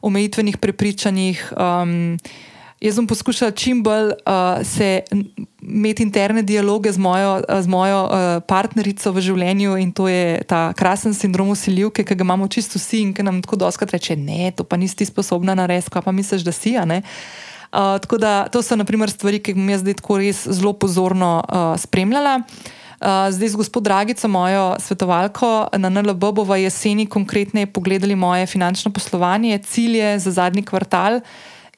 omejitvenih prepričanjih. Um, Jaz sem poskušala čim bolj uh, se imeti interne dialoge z mojo, z mojo uh, partnerico v življenju in to je ta krasen sindrom usiljivke, ki ga imamo čisto vsi in ki nam tako doskrat reče: Ne, to pa nisi sposobna narediti, kaj pa misliš, da si. Uh, tako da to so naprimer stvari, ki bom jaz zdaj tako res zelo pozorno uh, spremljala. Uh, zdaj z gospod Dragico, mojo svetovalko na NLB, v jeseni konkretneje pogledali moje finančno poslovanje, cilje za zadnji kvartal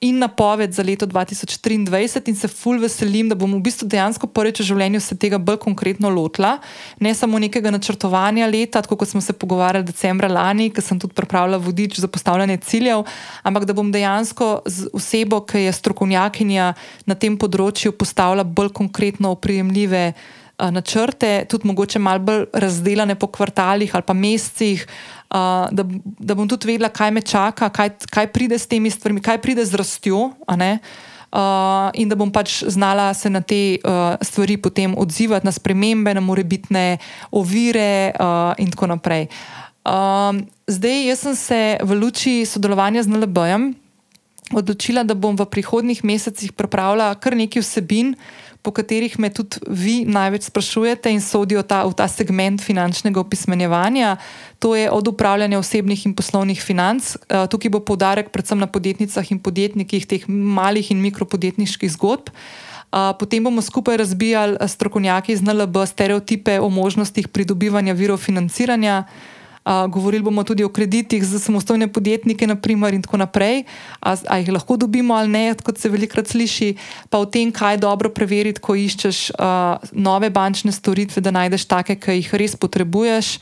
in napoved za leto 2023, in se ful veselim, da bom v bistvu dejansko prvič v življenju se tega bolj konkretno lotila. Ne samo nekega načrtovanja leta, tako kot smo se pogovarjali decembra lani, ker sem tudi pripravila vodič za postavljanje ciljev, ampak da bom dejansko z osebo, ki je strokovnjakinja na tem področju, postavila bolj konkretno oprijemljive. Eh, načrte, tudi mogoče malo bolj razdeljene po kvartalih ali pa mesecih, uh, da, da bom tudi vedela, kaj me čaka, kaj, kaj pride s temi stvarmi, kaj pride z rastjo. Uh, in da bom pač znala se na te uh, stvari potem odzivati, na spremembe, na morebitne ovire, uh, in tako naprej. Um, zdaj, jaz sem se v luči sodelovanja z NLB-jem odločila, da bom v prihodnih mesecih pripravila kar nekaj vsebin, po katerih me tudi vi največ sprašujete in sodijo ta, v ta segment finančnega opismenjevanja. To je od upravljanja osebnih in poslovnih financ. Eh, tukaj bo poudarek predvsem na podjetnicah in podjetnikih teh malih in mikropodjetniških zgodb. Eh, potem bomo skupaj razbijali strokovnjaki iz NLB stereotipe o možnostih pridobivanja virov financiranja. Uh, govorili bomo tudi o kreditih za samostojne podjetnike, naprimer, in tako naprej, ali jih lahko dobimo ali ne, kot se velikokrat sliši, pa o tem, kaj dobro preveriti, ko iščeš uh, nove bančne storitve, da najdeš take, ki jih res potrebuješ.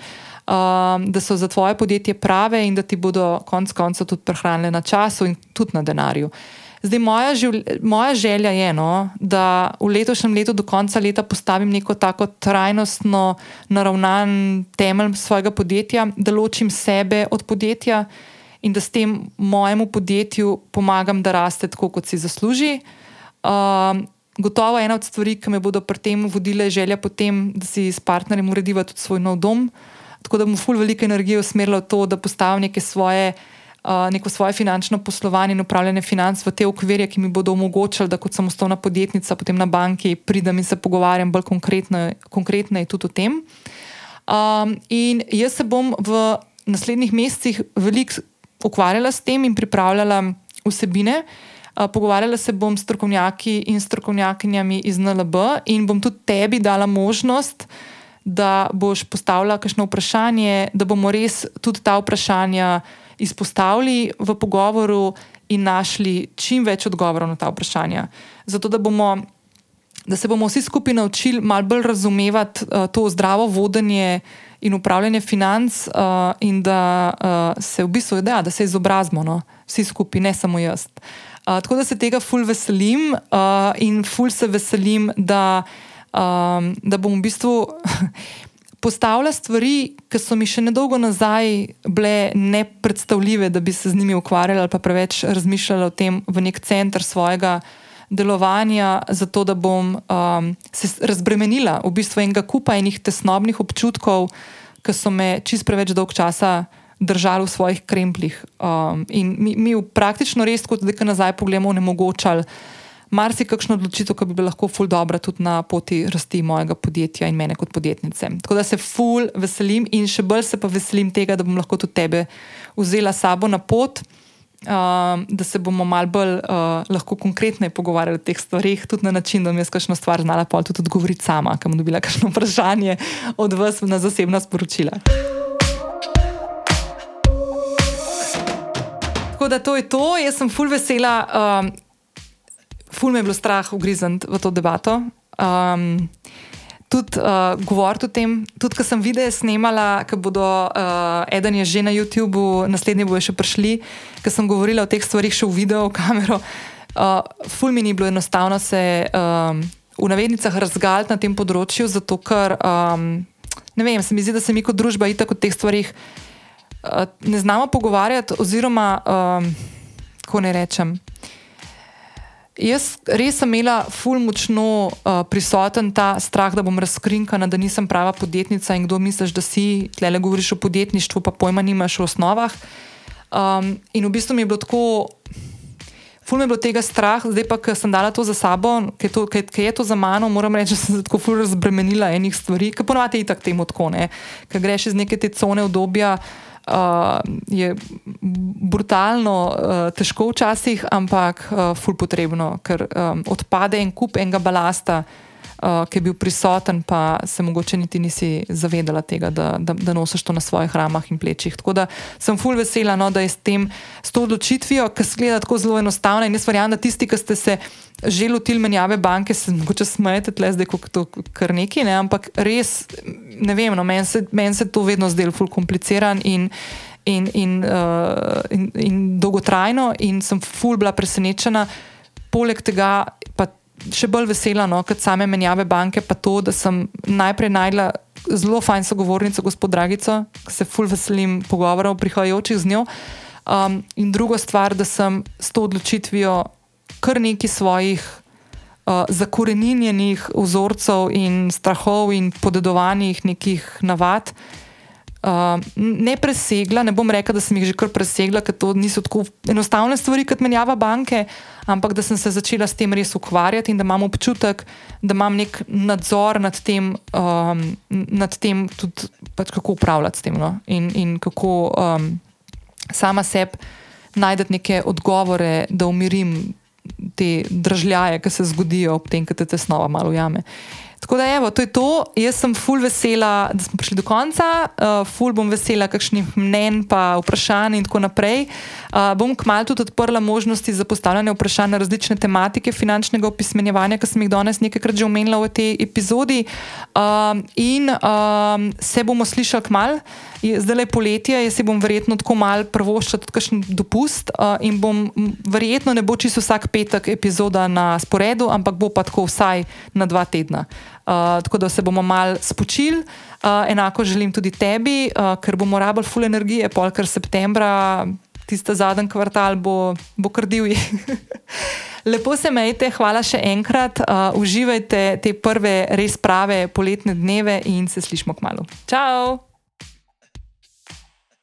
um, da so za tvoje podjetje prave in da ti bodo konec koncev tudi prehranile na času in tudi na denarju. Zdaj, moja, moja želja je, no, da v letošnjem letu do konca leta postavim neko tako trajnostno naravnan temelj svojega podjetja, da ločim sebe od podjetja in da s tem mojemu podjetju pomagam, da raste tako, kot si zasluži. Um, gotovo ena od stvari, ki me bodo pri tem vodile, je želja potem, da si s partnerjem urediva tudi svoj nov dom. Tako da bom ful veliko energije usmerila v to, da postavim neke svoje. Uh, neko svoje finančno poslovanje in upravljanje financ v te okvirje, ki mi bodo omogočili, da kot samostalna podjetnica, potem na banki, pridem in se pogovarjam bolj konkretno, konkretno tudi o tem. Um, in jaz se bom v naslednjih mesecih veliko ukvarjala s tem in pripravljala vsebine. Uh, pogovarjala se bom s strokovnjaki in strokovnjakinjami iz NLB in bom tudi tebi dala možnost, da boš postavila kakšno vprašanje, da bomo res tudi ta vprašanja izpostavili v pogovoru in našli čim več odgovorov na ta vprašanja. Zato da, bomo, da se bomo vsi skupaj naučili malo bolj razumevati uh, to zdravo vodenje in upravljanje financ, uh, in da uh, se v bistvu da, da se izobrazimo, no? vsi skupaj, ne samo jaz. Uh, tako da se tega ful veselim uh, in ful se veselim, da, um, da bom v bistvu (laughs) postavila stvari, ki so mi še nedolgo nazaj bile nepredstavljive, da bi se z njimi ukvarjala ali pa preveč razmišljala o tem v nek center svojega delovanja, zato da bom um, se razbremenila v bistvu enega kupa enih tesnobnih občutkov, ki so me čist preveč dolg časa držali v svojih krempljih. Um, in mi, mi v praktično res, kot da nazaj pogledamo, onemogočali marsikakšno odločitev, ki bi bila lahko ful dobra tudi na poti rasti mojega podjetja in mene kot podjetnice. Tako da se ful veselim in še bolj se pa veselim tega, da bom lahko tudi tebe vzela sabo na pot. Uh, da se bomo malo bolj uh, lahko konkretno pogovarjali o teh stvarih, tudi na način, da mi je kakšno stvar znala pa tudi odgovoriti sama, kam dobila kakšno vprašanje od vas na zasebna sporočila. Tako da to je to, jaz sem full vesela. Um, ful me je bilo strah ugrizniti v to debato. Um, tudi uh, govoriti o tem, tudi ko sem videe snemala, ki bodo, uh, eden je že na YouTubu, naslednji bojo še prišli, ker sem govorila o teh stvarih še v video kamero. Uh, ful mi ni bilo enostavno se um, v navednicah razgaliti na tem področju, zato ker um, ne vem, se mi zdi, da se mi kot družba itak o teh stvarih uh, ne znamo pogovarjati, oziroma um, kako ne rečem. Jaz res sem imela ful močno uh, prisoten ta strah, da bom razkrinkana, da nisem prava podjetnica in kdo misliš, da si, tle le govoriš o podjetništvu, pa pojma nimaš o osnovah. Um, in v bistvu mi je bilo tako, ful mi je bilo tega strah, zdaj pa, ker sem dala to za sabo, ker je to za mano, moram reči, (laughs) da sem se tako ful razbremenila enih stvari, ker ponovadi je tako temu tako, ker greš iz neke te cone obdobja uh, je brutalno, uh, težko včasih, ampak uh, ful potrebno, ker um, odpade en kup enega balasta. Uh, ki je bil prisoten, pa se mogoče niti nisi zavedala tega, da, da, da nosiš to na svojih ramah in plečih. Tako da sem full vesela, no, da je s tem, s to odločitvijo, ki se gleda tako zelo enostavna. In jaz verjamem, da tisti, ki ste se že lotili menjave banke, se mogoče smejete, tle zdaj, kot to kar neki, ne? ampak res, ne vem, no, meni se, men se to vedno zdelo ful kompliciran in, in, in, uh, in, in dolgotrajno, in sem ful bila presenečena. Poleg tega pa še bolj vesela, no, kot same menjave banke, pa to, da sem najprej najdla zelo fajn sogovornico, gospod Dragico, ki se ful veselim pogovorov prihajajočih z njo. Um, in druga stvar, da sem s to odločitvijo kar nekaj svojih uh, zakorenjenih vzorcev in strahov in podedovanih nekih navad. Uh, ne presegla, ne bom rekla, da sem jih že kar presegla, ker to niso tako enostavne stvari, kot menjava banke, ampak da sem se začela s tem res ukvarjati in da imam občutek, da imam nek nadzor nad tem, um, nad tem tudi pač kako upravljati s tem no? in, in kako um, sama sebi najdete neke odgovore, da umirim te držljaje, ki se zgodijo ob tem, ko te tesnova malo jame. Tako da, evo, to je to. Jaz sem full vesela, da smo prišli do konca, uh, full bom vesela kakšnih mnen, pa vprašanj in tako naprej. Uh, bom kmalo tudi odprla možnosti za postavljanje vprašanj na različne tematike finančnega opismenjevanja, ki sem jih danes nekajkrat že omenila v tej epizodi. Uh, in uh, se bomo slišali kmalo. Zdaj le poletje, jaz si bom verjetno tako mal prvoščal tudi kakšen dopust uh, in bom verjetno ne bo čisto vsak petek epizoda na sporedu, ampak bo pa tako vsaj na dva tedna. Uh, tako da se bomo mal spočili. Uh, enako želim tudi tebi, uh, ker bomo rabili full energije, polkar septembra, tiste zadnji kvartal bo, bo krdil. (laughs) Lepo se majte, hvala še enkrat. Uh, uživajte te prve res prave poletne dneve in se slišmo k malu. Ciao!